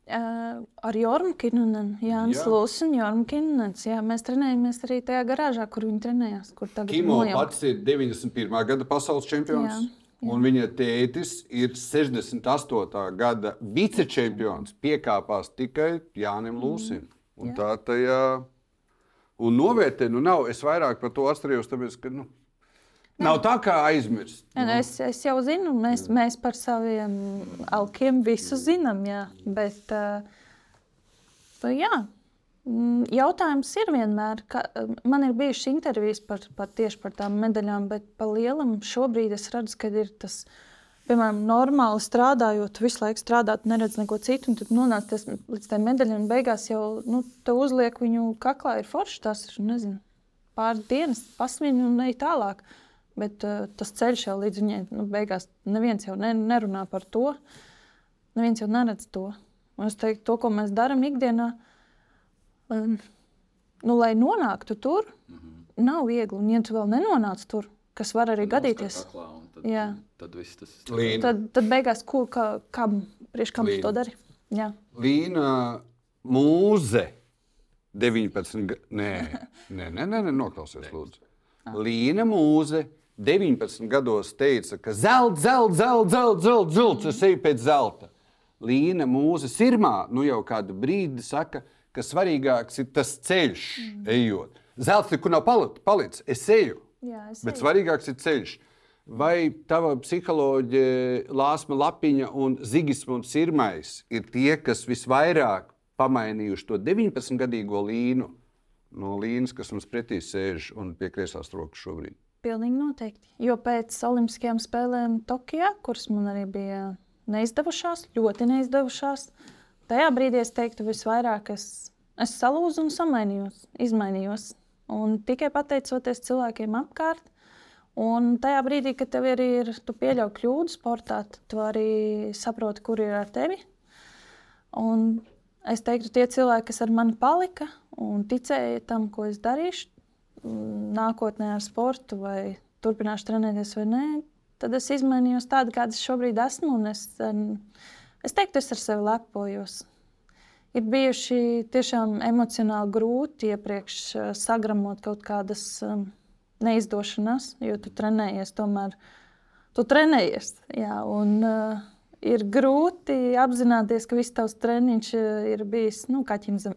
S2: ar Jormu Kinunu, Jānis jā. Lūsis un Jormu Kinunens. Jā, mēs trenējamies arī tajā garāžā, kur viņi trenējās. Kur
S3: Kimo pats ir 91. gada pasaules čempions. Jā, jā. Un viņa tētis ir 68. gada vicečempions. Piekāpās tikai Jānim Lūsim. Un jā. tā tajā. Un novērtē, nu nav. Es vairāk par to atcerējos, tāpēc, ka nu, Nav tā kā aizmirst.
S2: Nu. Es, es jau zinu, mēs, mēs par saviem alkiem visu zinām. Jā. Bet, uh, jā. Mm, jautājums ir vienmēr, ka man ir bijušas intervijas par, par tieši par tām medaļām, bet pa lielam šobrīd es redzu, ka ir tas, piemēram, normāli strādājot, visu laiku strādāt, neredz neko citu, un tad nonāc tas, līdz tai medaļai, un beigās jau nu, te uzliek viņu kaklā, ir forši, tas ir, nezinu, pāris dienas, pasmiņu un ej tālāk. Uh, Bet uh, tas ceļš jau līdz viņai nu, beigās neviens jau ne, nerunā par to. Neviens jau neredz to. Un es teiktu, to, ko mēs darām ikdienā, um, nu, lai nonāktu tur, mm -hmm. nav viegli. Un, ja tu vēl nenonāc tur, kas var arī gadīties,
S1: kaklā, tad,
S2: jā.
S1: tad viss tas
S3: ir.
S2: Tad, tad beigās, ko, kā, kam, priekš kam tu to dari? Jā.
S3: Līna mūze 19. Nē, nē, nē, nē, nē noklausies, lūdzu. Līna mūze 19 gados teica, ka zelta, zelta, zelta, zelta, zelta, zelta, es eju pēc zelta. Līna mūza sirmā nu jau kādu brīdi saka, ka svarīgāks ir tas ceļš, mm. ejot. Zelta nekur nav palicis, es eju.
S2: Jā, es
S3: bet eju. svarīgāks ir ceļš. Vai tava psiholoģija, Lāsma Lapiņa un Zigismunds Sirmais ir tie, kas visvairāk pamainījuši to 19-gadīgo līnu no līnijas, kas mums pretī sēž un pie kreisās rokas šobrīd?
S2: Pilnīgi noteikti. Jo pēc Olimpiskajām spēlēm Tokijā, kuras man arī bija neizdevušās, ļoti neizdevušās, tajā brīdī es teiktu, visvairāk es, es salūzu un samainījos, izmainījos. Un tikai pateicoties cilvēkiem apkārt, un tajā brīdī, kad tev ir, ir tu pieļauj kļūdu sportā, tu arī saproti, kur ir ar tevi. Un es teiktu, tie cilvēki, kas ar mani palika un ticēja tam, ko es darīšu, nākotnē ar sportu, vai turpināšu trenēties vai nē, tad es izmainījos tādu, kāda es šobrīd esmu. Es, es teiktu, es ar sevi lepojos. Ir bijuši tiešām emocionāli grūti iepriekš eh, sagramot kaut kādas um, neizdošanās, jo tu trenējies tomēr. Tu trenējies, jā, un uh, ir grūti apzināties, ka viss tavs treniņš ir bijis nu, kaķim zem,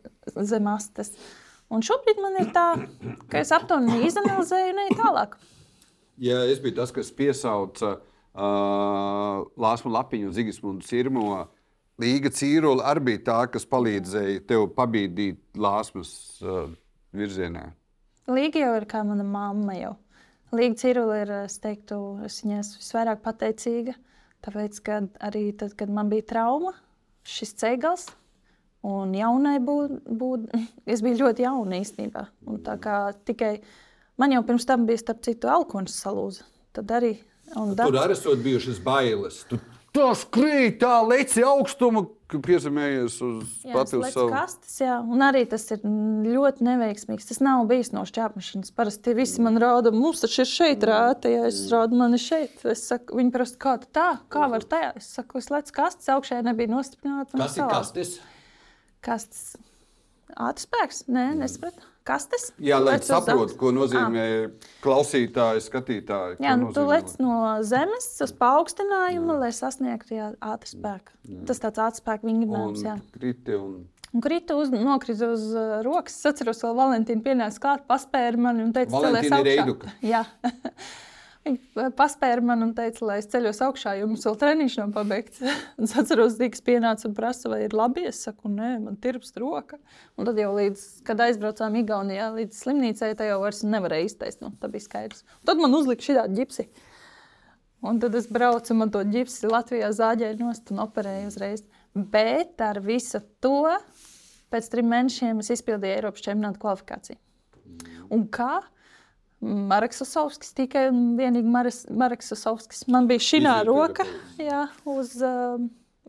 S2: zem astes. Un šobrīd man ir tā, ka es aptuveni izanalizēju un eju tālāk.
S3: Ja es biju tas, kas piesauca uh, Lāsmu Lapiņu un Zigismundu Sirmo, Līga Cīrula arī bija tā, kas palīdzēja tev pabīdīt Lāsmas uh, virzienā.
S2: Līga jau ir kā mana mamma. Jau. Līga Cīrula ir, es teiktu, es viņai esmu visvairāk pateicīga. Tāpēc, kad arī tad, kad man bija trauma, šis ceļš, un jaunai būt, būt, es biju ļoti jauna īstenībā. Un tā kā tikai man jau pirms tam bija, starp citu, alkohols salūza. Tad arī.
S3: Un Tur arī esot bijušas bailes. Tu tas krīt, tā leci augstumu, ka piezemējies uz pati uz savu
S2: kastes. Jā, un arī tas ir ļoti neveiksmīgs. Tas nav bijis no šķērsmešanas. Parasti visi man rāda, mums taču ir šeit rāta, ja es rādu, man ir šeit. Es saku, viņi prasa, kā tā, kā var tajā? Es saku, es lecu kastes, augšējā nebija nostiprināta.
S3: Kas ir kastes?
S2: Kastes. Ātris spēks? Nē, nesapratu kastes.
S3: Jā, lai saprotu, ko nozīmē à. klausītāji, skatītāji.
S2: Jā, nu, tu lec no zemes uz paaugstinājumu, jā. lai sasniegtu ātrā spēku. Tas tāds ātrā spēka vingrinājums.
S3: Kriti un...
S2: Un krita uz, nokrita uz uh, rokas. Es atceros, ka Valentīna pienāca klāt, paspēra mani un teica,
S3: celies augšā.
S2: Jā. Viņa paspēra man un teica, lai es ceļos augšā, jo mums vēl treniņš nav pabeigts. es atceros, ka pienāca un prasa, vai ir labi. Es saku, nē, man tirpst roka. Un tad jau līdz, kad aizbraucām Igaunijā līdz slimnīcai, tā jau vairs nevarēja iztaisnot. Nu, tā bija skaidrs. Un tad man uzlika šī tāda ģipsi. Un tad es braucu, man to ģipsi Latvijā zāģēju nost un operēju uzreiz. Bet ar visu to pēc trim mēnešiem es izpildīju Eiropas čempionāta kvalifikāciju. Un kā? Marks Osovskis, tikai un vienīgi Marks Osovskis. Man bija šī roka, jā, uz, uh,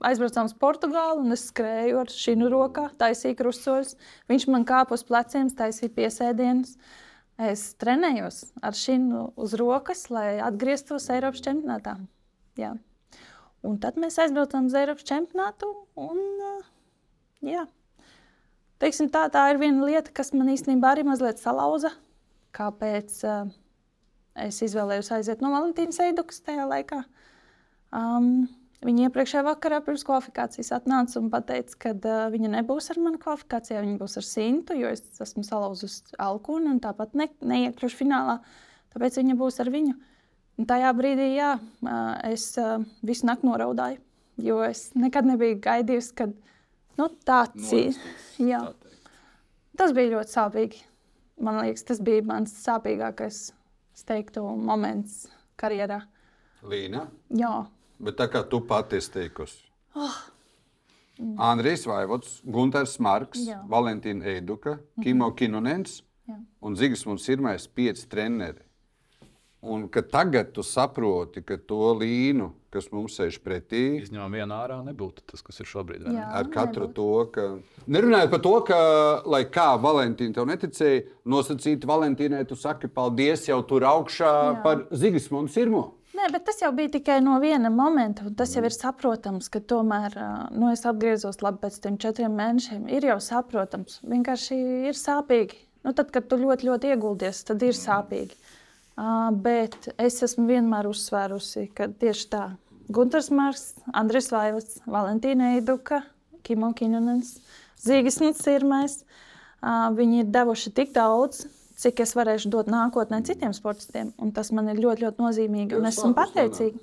S2: aizbraucām uz Portugāli, un es skrēju ar šī rokā, taisīju krustceļus. Viņš man kāpa uz pleciem, taisīja piesēdienus. Es trenējos ar šī uz rokas, lai atgrieztos Eiropas čempionātā. Jā. Un tad mēs aizbraucām uz Eiropas čempionātu. Un, uh, jā. Teiksim, tā, tā ir viena lieta, kas man īstenībā arī mazliet salauza kāpēc uh, es izvēlējos aiziet no Valentīnas Eidukas tajā laikā. Um, Viņa iepriekšējā vakarā pirms kvalifikācijas atnāca un teica, ka uh, viņa nebūs ar mani kvalifikācijā, viņa būs ar simtu, jo es esmu salauzusi alkūnu un tāpat ne, neiekļuvuši finālā. Tāpēc viņa būs ar viņu. Un tajā brīdī jā, uh, es uh, visu nakti noraudāju, jo es nekad nebiju gaidījusi, ka nu, tāds ir. Tas bija ļoti sāpīgi man liekas, tas bija mans sāpīgākais, teiktu, moments karjerā.
S3: Līna?
S2: Jā.
S3: Bet tā kā tu pati esi teikusi. Oh. Andrijs Vaivots, Gunārs Marks, Jā. Valentīna Eiduka, Kimo mm -hmm. Kinunens un Zigismunds Irmais pieci treneri. Un ka tagad tu saproti, ka to līnu, kas mums sēž pretī,
S1: izņemot vienu ārā, nebūtu tas, kas ir šobrīd.
S3: Jā, ar katru nebūtu. to, ka. Nerunājot par to, ka, lai kā Valentīna tev neticēja, nosacīt Valentīnai, tu saki paldies jau tur augšā Jā. par Zigismundu Sirmo.
S2: Nē, bet tas jau bija tikai no viena momenta. Tas jau ir saprotams, ka tomēr nu, es atgriezos labi pēc tam četriem mēnešiem. Ir jau saprotams, vienkārši ir sāpīgi. Nu, tad, kad tu ļoti, ļoti ieguldies, tad ir sāpīgi. Mm. Bet es esmu vienmēr uzsvērusi, ka tieši tā Gunārs Marks, Andris Vaivats, Valentīna Eiduka, Kimo Kinunens, Zīgas Nitsirmais. Viņi ir devuši tik daudz, cik es varēšu dot nākotnē citiem sportistiem. Un tas man ir ļoti, ļoti nozīmīgi. Un es esmu pateicīga.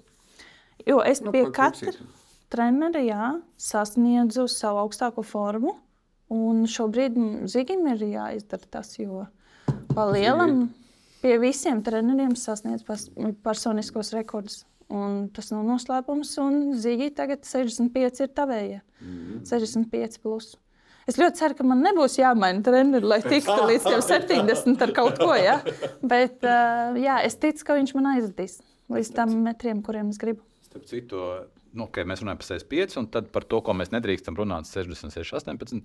S2: Jo es nu, pie katra trenera jā, sasniedzu savu augstāko formu. Un šobrīd Zigim ir jāizdara tas, jo pa lielam. Zigīt pie visiem treneriem sasniedz personiskos rekordus. Un tas nav noslēpums. Zīģī tagad 65 ir tavējie. Mm. 65 plus. Es ļoti ceru, ka man nebūs jāmaina treniņš, lai tiktu līdz 70 ar kaut ko. Ja? Bet uh, jā, es ticu, ka viņš man aizvedīs līdz tam metriem, kuriem es gribu.
S1: Starp citu, nu, okay, mēs runājam par 65, un par to, ko mēs nedrīkstam runāt 66, 18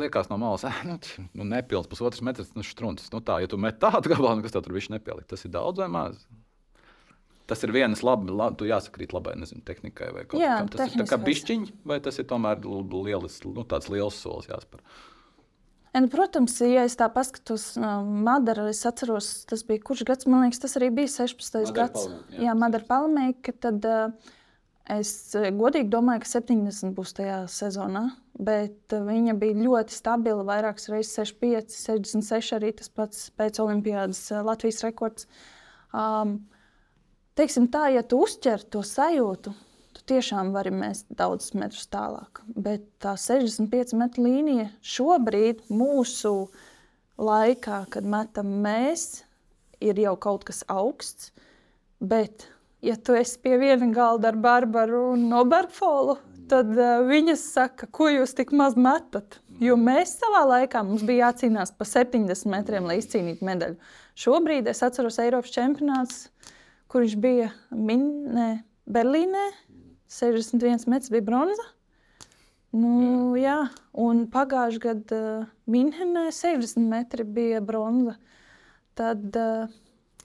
S1: liekas no malas, eh, nu, nu nepilns pusotrs metrs, nu, strunts. Nu, tā, ja tu met tādu gabalu, nu, kas tev tur viņš nepielikt, tas ir daudz vai maz. Tas ir viens labi, labi tu jāsakrīt labai, nezinu, tehnikai vai kaut
S2: kam.
S1: Tas ir kā bišķiņš, vai tas ir tomēr lielis, nu, tāds liels solis jāspēr.
S2: Un, protams, ja es tā paskatos, uh, Madara, es atceros, tas bija kurš gads, man liekas, tas arī bija 16. Madara gads. Palmē, jā, jā Madara Palmēka, tad uh, Es eh, godīgi domāju, ka 70 būs tajā sezonā, bet eh, viņa bija ļoti stabila. Vairākas reizes 65, 66 arī tas pats pēc Olimpijas eh, Latvijas rekords. Um, teiksim tā, ja tu uztver to sajūtu, tu tiešām vari mest daudzus metrus tālāk. Bet tā 65 metru līnija šobrīd mūsu laikā, kad metam mēs, ir jau kaut kas augsts. Bet ja tu esi pie viena galda ar Barbaru un Noberfolu, tad uh, viņas saka, ko jūs tik maz metat. Jo mēs savā laikā mums bija jācīnās pa 70 metriem, lai izcīnītu medaļu. Šobrīd es atceros Eiropas čempionāts, kurš bija Minē, Berlīnē. 61 metrs bija bronza. Nu, jā, un pagājušajā gadā uh, Minhenē 60 metri bija bronza. Tad uh,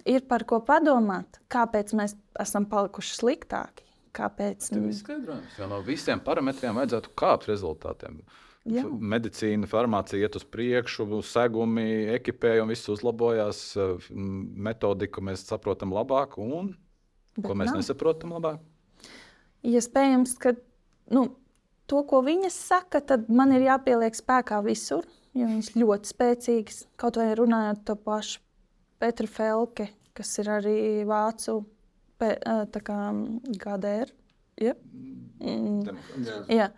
S2: ir par ko padomāt, kāpēc mēs esam palikuši sliktāki. Kāpēc?
S1: Tas ir izskaidrojums. Jo no visiem parametriem vajadzētu kāpt rezultātiem.
S2: Jā.
S1: Medicīna, farmācija iet uz priekšu, segumi, ekipējumi, viss uzlabojās, metodiku mēs saprotam labāk, un
S2: Bet
S1: ko mēs
S2: nav.
S1: nesaprotam labāk.
S2: Iespējams, ka nu, to, ko viņas saka, tad man ir jāpieliek spēkā visur, jo viņas ļoti spēcīgas. Kaut vai runājot to pašu Petru Felke, kas ir arī vācu kā GDR. Ja? Mm, jā.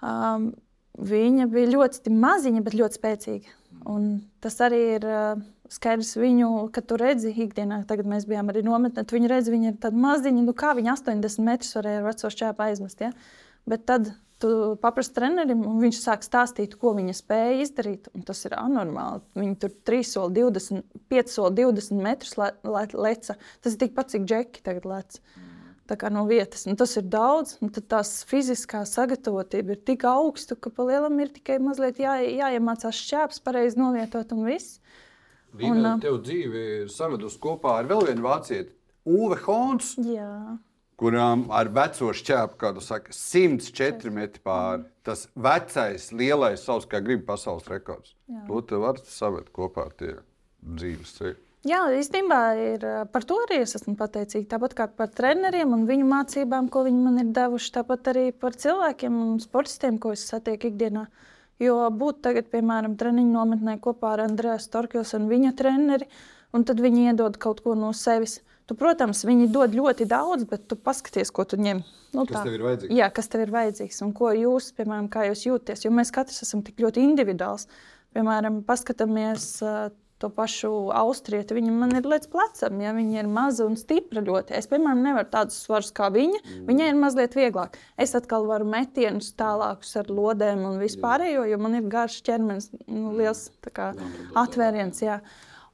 S2: Um, viņa bija ļoti maziņa, bet ļoti spēcīga. Un tas arī ir uh, skaidrs viņu, kad tu redzi ikdienā, tagad mēs bijām arī nometnē, tu viņu redzi, viņa ir tāda maziņa, nu kā viņa 80 metrus varēja ar veco šķēpu aizmest. Ja? Bet tad tu paprasti trenerim, un viņš sāk stāstīt, ko viņa spēja izdarīt. Tas ir anormāli. Viņa tur 3 soli 20, 5 soli 20 metrus le, le, leca. Tas ir tikpat, cik džeki tagad lec. Tā kā no vietas. Un tas ir daudz, un tās fiziskā sagatavotība ir tik augsta, ka pa lielam ir tikai mazliet jā, jāiemācās šķēps, pareizi novietot un viss.
S3: Viņa tev dzīve ir savedusi kopā ar vēl vienu vācieti, Uve Hons,
S2: Jā,
S3: kurām ar veco šķēpu, kā tu saki, 104 metri pāri. Tas vecais, lielais, savs kā grib pasaules rekords.
S2: Jā.
S3: To tu vari savest kopā ar tie dzīves ceļi.
S2: Jā, īstenībā ir, par to arī es esmu pateicīga. Tāpat kā par treneriem un viņu mācībām, ko viņi man ir devuši. Tāpat arī par cilvēkiem un sportistiem, ko es satieku ikdienā. Jo būt tagad, piemēram, treniņu nometnē kopā ar Andrēsu Storkils un viņa treneri, un tad viņi iedod kaut ko no sevis. Tu, protams, viņi dod ļoti daudz, bet tu paskaties, ko tu ņem. Nu,
S3: Kas
S2: tā.
S3: tev ir vajadzīgs?
S2: Jā, kas tev ir vajadzīgs un ko jūs, piemēram, kā jūs jūties. Jo mēs katrs esam tik ļoti individuāls. Piemēram, paskatāmies uh, to pašu austrieti. Viņa man ir līdz plecam, ja viņa ir maza un stipra ļoti. Es, piemēram, nevaru tādus svarus kā viņa. Mm. Viņai ir mazliet vieglāk. Es atkal varu metienus tālākus ar lodēm un vispārējo, jo man ir garš ķermenis, nu, liels kā, atvēriens. Jā.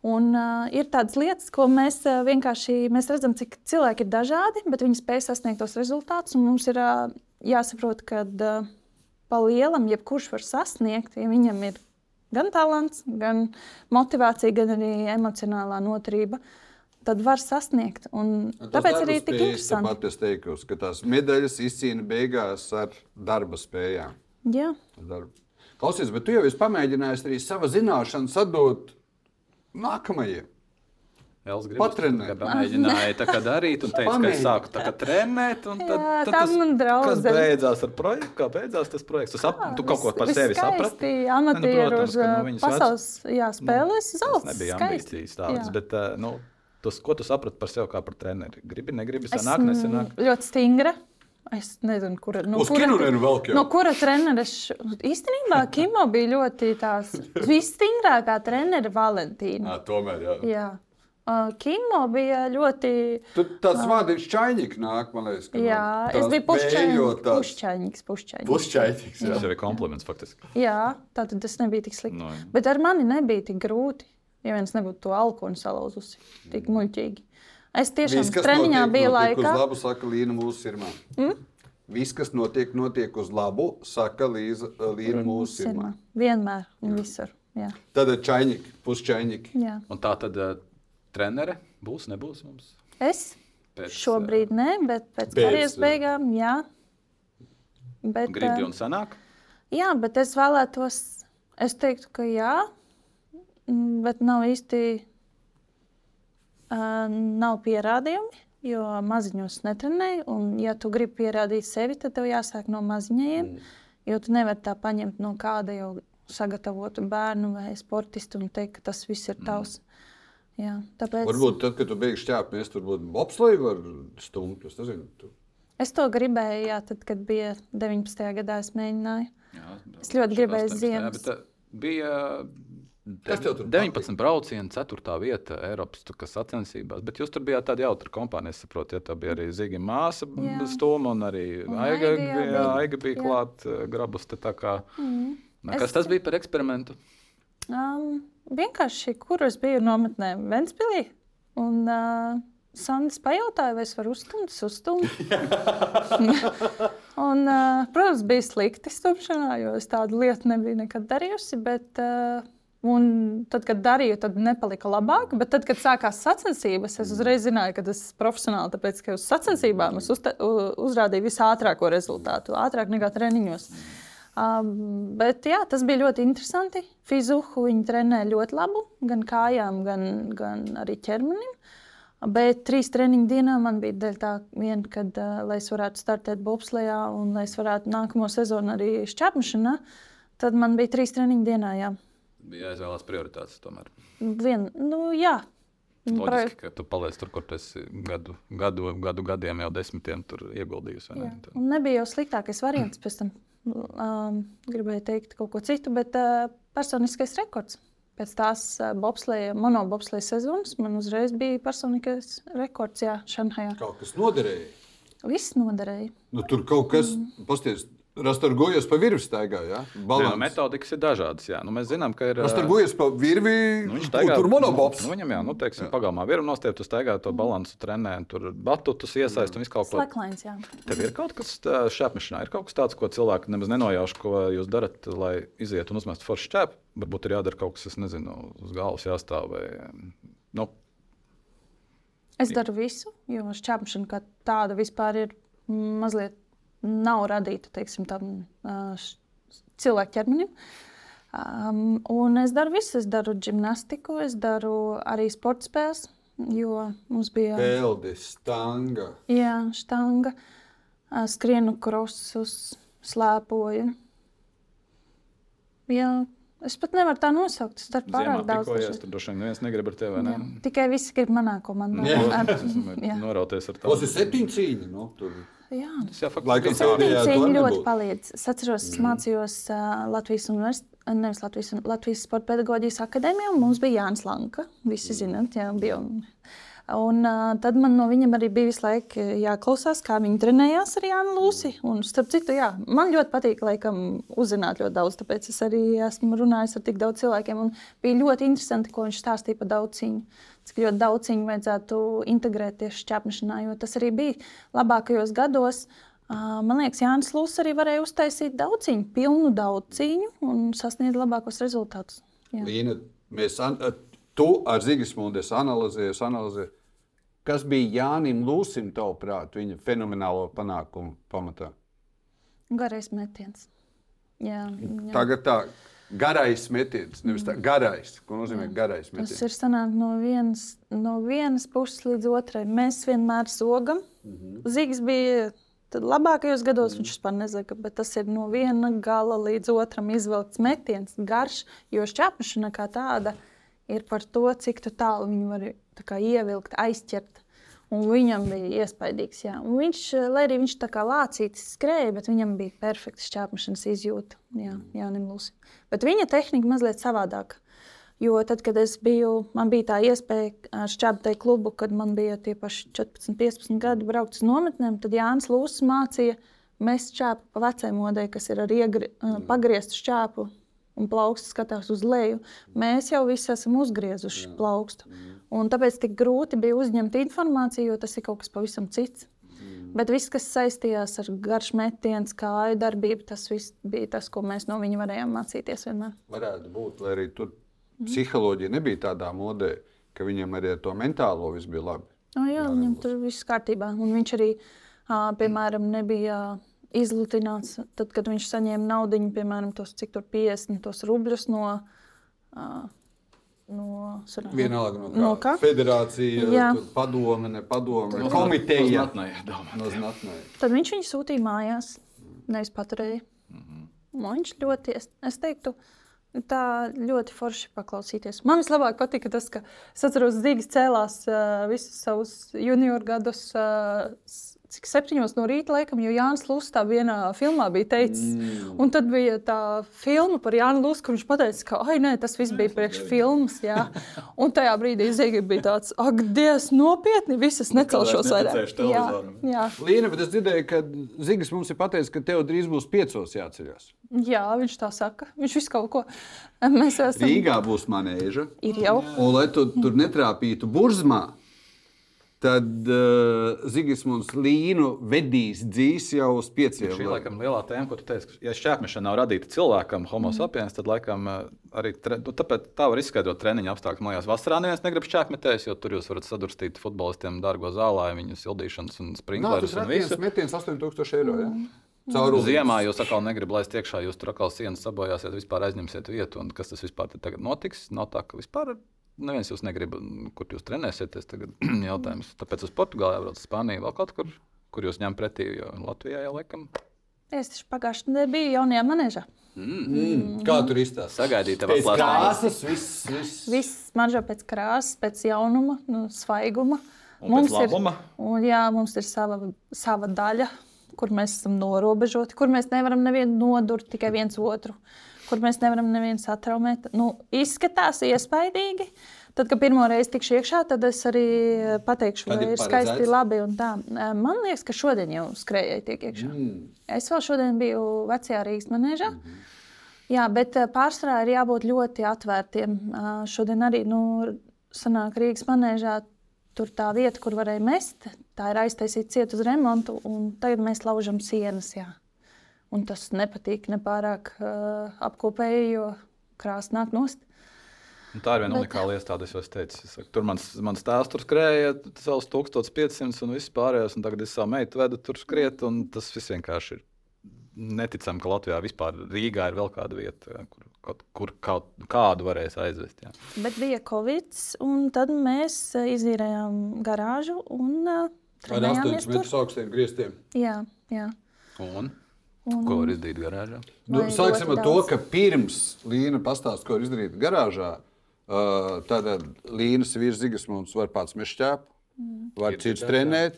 S2: Un, uh, ir tādas lietas, ko mēs uh, vienkārši mēs redzam, cik cilvēki ir dažādi, bet viņi spēj sasniegt tos rezultātus. un Mums ir uh, jāsaprot, ka uh, pa lielam jebkurš var sasniegt, ja viņam ir gan talants, gan motivācija, gan arī emocionālā noturība. Tad var sasniegt. Un tāpēc arī tik interesanti.
S3: Pat es teiktu, ka tās medaļas izcīna beigās ar darba spējām.
S2: Jā,
S3: Ar darbu. Klausies, bet tu jau esi pamēģinājis arī savu zināšanu sadot
S1: nākamajiem.Els
S3: Patrenēt.
S1: Mēģināja tā kā darīt, un teica, ka es sāku tā kā trenēt. un Tad,
S2: Jā,
S1: tad tas. Kas beidzās ar projektu? Kā beidzās tas projekts? Tu, sap, tu kaut ko par sevi saprati?
S2: Amatieru
S1: protams,
S2: uz
S1: ka, nu,
S2: pasaules jā, spēlēs.
S1: Tas
S2: Zelts.
S1: nebija
S2: skaisti.
S1: ambīcijas tādas, bet uh, nu, tas, ko tu saprati par sevi kā par treneri? Gribi, negribi, sanāk, nesanāk.
S2: ļoti stingra. Es nezinu, kur no
S3: Uz
S2: kura,
S3: kinurēnu velk jau.
S2: no kura treneris. Īstenībā Kimo bija ļoti tās visstingrākā trenera Valentīna.
S3: Jā, tomēr, jā.
S2: Jā. Uh, Kimo bija ļoti.
S3: Tu tāds vārds čaņķis nāk, man liekas. ka
S2: Jā,
S3: no
S2: es biju.
S3: Pušķaņķis, jā.
S1: Tas ir kompliments faktiski.
S2: Jā, tā tad tas nebija tik slikti.
S1: Nu, jā.
S2: Bet ar mani nebija tik grūti. Ja viens nebūtu to alkoholu salauzusi, tik muļķīgi. Es tiešām
S3: Viss,
S2: treniņā
S3: notiek,
S2: biju
S3: notiek
S2: laikā.
S3: Uz labu, saka Līna mūsu sirmā. Mm? Viss, kas notiek, notiek uz labu, saka Līza, Līna mūsu sirmā.
S2: Vienmēr un visur. Jā.
S3: Tad ir čaņķis, pusčaņķis.
S2: Jā.
S1: Un tā tad uh, trenere būs, nebūs mums.
S2: Es
S1: Pēc,
S2: šobrīd ne, bet pēc
S3: Pēc,
S2: karjeras
S3: jā.
S2: beigām, jā. Bet,
S1: Gribi
S2: eh,
S1: un sanāk.
S2: jā, bet es vēlētos, es teiktu, ka jā, mm, bet nav īsti, uh, nav pierādījumi. jo maziņos netrenēju. Un, ja tu gribi pierādīt sevi, tad tev jāsāk no maziņiem. Mm. Jo tu nevari tā paņemt no kāda jau sagatavotu bērnu vai sportistu un teikt, ka tas viss ir tavs. Mm. Jā, tāpēc...
S3: Varbūt tad, kad tu beigsi ķēpties, mēs tur būtu bobsleju var stumt. Es nezinu. Tu...
S2: Es to gribēju, jā, tad, kad bija 19. gadā, es mēģināju. Jā, es ļoti gribēju ziemas.
S1: Bija 19 braucieni, 4. vieta Eiropas sacensībās. Bet jūs tur bijāt tāda jautra kompānija. Es saprotu, ja tā bija arī Zīga māsa, Stūma un arī un Aiga, Aiga, jā, jā, Aiga bija klāta eh, grabus. Mm. Kas es... tas bija par eksperimentu?
S2: Um, vienkārši, kur es biju nometnē Ventspīlī. Un, uh, Sandis pajautāja, vai es varu uzstumt, uzstumt. un, uh, protams, bija slikti stumšanā, jo es tādu lietu nebiju nekad darījusi. Bet, uh, Un tad, kad darīju, tad nepalika labāk. Bet tad, kad sākās sacensības, es uzreiz zināju, ka tas ir profesionāli. Tāpēc, ka uz sacensībām es uzte, uzrādīju visātrāko rezultātu, ātrāk nekā treniņos. Um, bet jā, tas bija ļoti interesanti. Fizuhu viņi trenē ļoti labu, gan kājām, gan, gan arī ķermenim. Bet trīs treniņu dienā man bija dēļ tā, vien, kad, uh, lai es varētu startēt bobslējā un lai es varētu nākamo sezonu arī šķēpšanā, tad man bija trīs treniņu dienā. Jā
S1: bija jāizvēlās prioritātes. Tomēr.
S2: Vien, nu, jā.
S1: Loģiski, ka tu paliec tur, kur tu esi gadu, gadu, gadu gadiem, jau desmitiem ieguldījusi.
S2: Ne? Un nebija jau sliktākais variants pēc tam. Um, gribēju teikt kaut ko citu, bet uh, personiskais rekords. Pēc tās uh, bobsleja, monobobsleja sezonas man uzreiz bija personiskais rekords jā, Šanhajā.
S3: Kaut kas noderēja.
S2: Viss noderēja.
S3: Nu, tur kaut kas, mm. pasties, Rasturgojas pa virvi staigā. Ja?
S1: Nē, nu, metodikas ir dažādas. Jā. Nu, mēs zinām, ka ir.
S3: Rasturgojas pa virvi. Nu, viņš staigā tur monobops.
S1: Nu, viņam, jā, nu, teiksim, jā. pagalmā virvi nostiept, tu staigā to balansu trenē, tur batutus iesaist un visu kaut ko.
S2: Slaklines, jā.
S1: Tev ir kaut kas šāpmešanā, ir kaut kas tāds, ko cilvēki nemaz nenojauš, ko jūs darat, lai iziet un uzmest foršu šķēpu. Varbūt ir jādara kaut kas, es nezinu, uz galvas jāstāv vai. Nu.
S2: Es daru visu, jo šķēpšana kā tāda vispār ir mazliet nav radīta teiksim, tam cilvēku ķermenim. Um, un es daru visu. Es daru gimnastiku, es daru arī sporta spēles. Jo mums bija
S3: peldi, stanga.
S2: Jā, stanga, skrienu krosus, slēpoju. Jā, es pat nevaru tā nosaukt. Es daru pārāk Ziemā daudz.
S1: Ziemā tur droši vien neviens negrib ar tevi. Ne? Jā,
S2: tikai visi grib manā komandā.
S1: Norauties ar tādu.
S3: Tas ir septiņu cīņu. Nu, tur.
S2: Jā,
S1: tas jau
S2: faktiski ir. Viņa ļoti palīdz. Es atceros, es mm. mācījos uh, Latvijas universitātē, nevis Latvijas, Latvijas Sporta pedagoģijas akadēmijā, un mums bija Jānis Lanka. Visi mm. zināt, jā, bija. Un, un uh, tad man no viņiem arī bija visu laiku jāklausās, kā viņi trenējās ar Jānu Lūsi. Un, starp citu, jā, man ļoti patīk laikam, uzzināt ļoti daudz, tāpēc es arī esmu runājis ar tik daudz cilvēkiem. Bija ļoti interesanti, ko viņš stāstīja par daudz cīņu cik ļoti daudz viņu vajadzētu integrēt tieši šķērsmešanā, jo tas arī bija labākajos gados. Man liekas, Jānis Lūsis arī varēja uztaisīt daudziņu, pilnu daudziņu un sasniegt labākos rezultātus.
S3: Jā. Līna, mēs, tu ar Zigismundu analizēji, analizēji, kas bija Jānim Lūsim, tavuprāt, viņa fenomenālo panākumu pamatā?
S2: Garais metiens. Jā, jā.
S3: Tagad tā Garais metiens, nevis tā garais. Ko nozīmē Jā. garais metiens?
S2: Tas ir sanāk no vienas, no vienas puses līdz otrai. Mēs vienmēr sogam. Mm -hmm. Zīgs bija labākajos gados, mm. viņš vispār nezaga, bet tas ir no viena gala līdz otram izvelkts metiens, garš, jo šķēpšana kā tāda ir par to, cik tālu viņu var kā, ievilkt, aizķert. Un viņam bija iespaidīgs. Jā. Un viņš, lai arī viņš tā kā lācītis skrēja, bet viņam bija perfekta šķērsmešanas izjūta. Jā, Jānim Lusim. Bet viņa tehnika mazliet savādāka. Jo tad, kad es biju, man bija tā iespēja šķērsmeļu klubu, kad man bija tie paši 14, 15 gadi, braukt uz nometnēm, tad Jānis Lūsis mācīja mest šķēpu pa vecai modei, kas ir ar iegri, pagrieztu šķēpu un plauksts skatās uz leju. Mēs jau visi esam uzgriezuši Jā. plaukstu. Mm. Un tāpēc tik grūti bija uzņemt informāciju, jo tas ir kaut kas pavisam cits. Mm. Bet viss, kas saistījās ar garš metienu, kāju darbību, tas bija tas, ko mēs no viņa varējām mācīties vienmēr.
S3: Varētu būt, lai arī tur mm. psiholoģija nebija tādā modē, ka viņam arī ar to mentālo viss bija labi.
S2: O, jā, jā, viņam tur viss kārtībā. Un viņš arī, piemēram, nebija izlutināts. Tad, kad viņš saņēma naudu, piemēram, tos, cik tur 50 tos rubļus no uh, no, sanāk,
S3: Vienalga no kā.
S2: No kā?
S3: Federācija,
S2: Jā.
S3: padome, ne padome,
S1: No
S3: komiteja.
S1: Znatnē, domā.
S3: No znatnē.
S2: Tad viņš viņu sūtīja mājās, nevis paturēja. Nu, Viņš ļoti, es, es teiktu, tā ļoti forši paklausīties. Man vislabāk patika tas, ka es atceros, Zīgas cēlās uh, visus savus junior gadus. Uh, Cik septiņos no rīta, laikam, jo Jānis Lūsis tā vienā filmā bija teicis. Mm. Un tad bija tā filma par Jānu Lūsu, kur viņš teica, ka ai, nē, tas viss bija priekš filmas. Jā. Un tajā brīdī Zīga bija tāds, ak, Dievs, nopietni, visas necelšos
S1: vairs
S2: vairāk. Jā, jā.
S3: Līna, bet es dzirdēju, ka Zigis mums ir pateicis, ka tev drīz būs piecos jāceļās.
S2: Jā, viņš tā saka. Viņš visu kaut ko. Mēs esam.
S3: Rīgā būs manēža.
S2: Ir jau.
S3: Un, lai tu tur netrāpītu burzmā, tad uh, Zigis mums līnu vedīs dzīs jau uz pieciem.
S1: Šī laikam lielā tēma, ko tu teici, ka, ja šķērpmešana nav radīta cilvēkam, homo sapiens, tad laikam eh, arī tre, nu, tāpēc tā var izskaidrot treniņu apstākļus. Mājās vasarā neviens negrib šķērpmetējs, jo tur jūs varat sadurstīt futbolistiem dārgo zālē, viņu sildīšanas un sprinklerus
S3: tas
S1: un
S3: ir metiens 8000 eiro. Ja? Caur ūdeni.
S1: Ziemā jūs atkal negribat laist iekšā, jūs tur atkal sienas sabojāsiet, vispār aizņemsiet vietu. un Kas tas vispār tagad notiks? Nav tā, ka vispār neviens jūs negrib, kur jūs trenēsieties. Tagad jautājums. Tāpēc uz Portugāli jābrauc, uz Spāniju vēl kaut kur, kur jūs ņemat pretī. Jo Latvijā jau laikam
S2: Es taču pagājušajā nedēļā biju jaunajā manēžā.
S3: Mm. Kā tur izstāsta?
S1: sagaidīt, tev
S3: Pēc krāsas, viss. viss.
S2: Viss maržo pēc krāsas, pēc jaunuma, nu, svaiguma.
S1: Un labuma?
S2: ir, un, jā, mums ir sava, sava daļa, kur mēs esam norobežoti, kur mēs nevaram nevienu nodurt, tikai viens otru, kur mēs nevaram nevienu satraumēt. Nu, izskatās iespaidīgi. Tad, kad pirmo reizi tikšu iekšā, tad es arī pateikšu,
S3: Kad
S2: vai
S3: ir
S2: ir skaisti, labi. un tā. Man liekas, ka šodien jau skrejēji tiek iekšā. Mm. Es vēl šodien biju vecajā Rīgas manēžā. Mm -hmm. Jā, bet eh, pārsvarā ir jābūt ļoti atvērtiem. Šodien arī nu, sanāk Rīgas manēžā. Tur tā vieta, kur varēja mest, tā ir aiztaisīta ciet uz remontu, un tagad mēs laužam sienas. Jā. Un tas nepatīk ne pārāk uh, apkopēji, jo krāsa nāk nost.
S1: Un tā ir viena
S2: Bet-
S1: unikāla iestāde, es jau teicu. Es saku, tur mans, mans tēvs tur skrēja savus 1500 un viss pārējais, un tagad es savu meitu vedu tur skriet, un tas viss vienkārši ir neticami, ka Latvijā vispār Rīgā ir vēl kāda vieta, kur, kaut, kur kaut, kādu varēs aizvest. Jā.
S2: Bet bija Covid, un tad mēs eh, izīrējām garāžu un uh,
S3: Ar 8
S2: trenējāmies tur.
S3: metrus augstiem grieztiem.
S2: Jā, jā.
S1: Un,
S2: Un,
S1: ko var izdarīt garāžā?
S3: Nu, sāksim ar to, ka pirms Līna pastāsta, ko ir izdarīt garāžā. Uh, tad Līnas vīrs Zigas mums var pats mešķēp,
S2: Mm.
S3: var cits trenēt.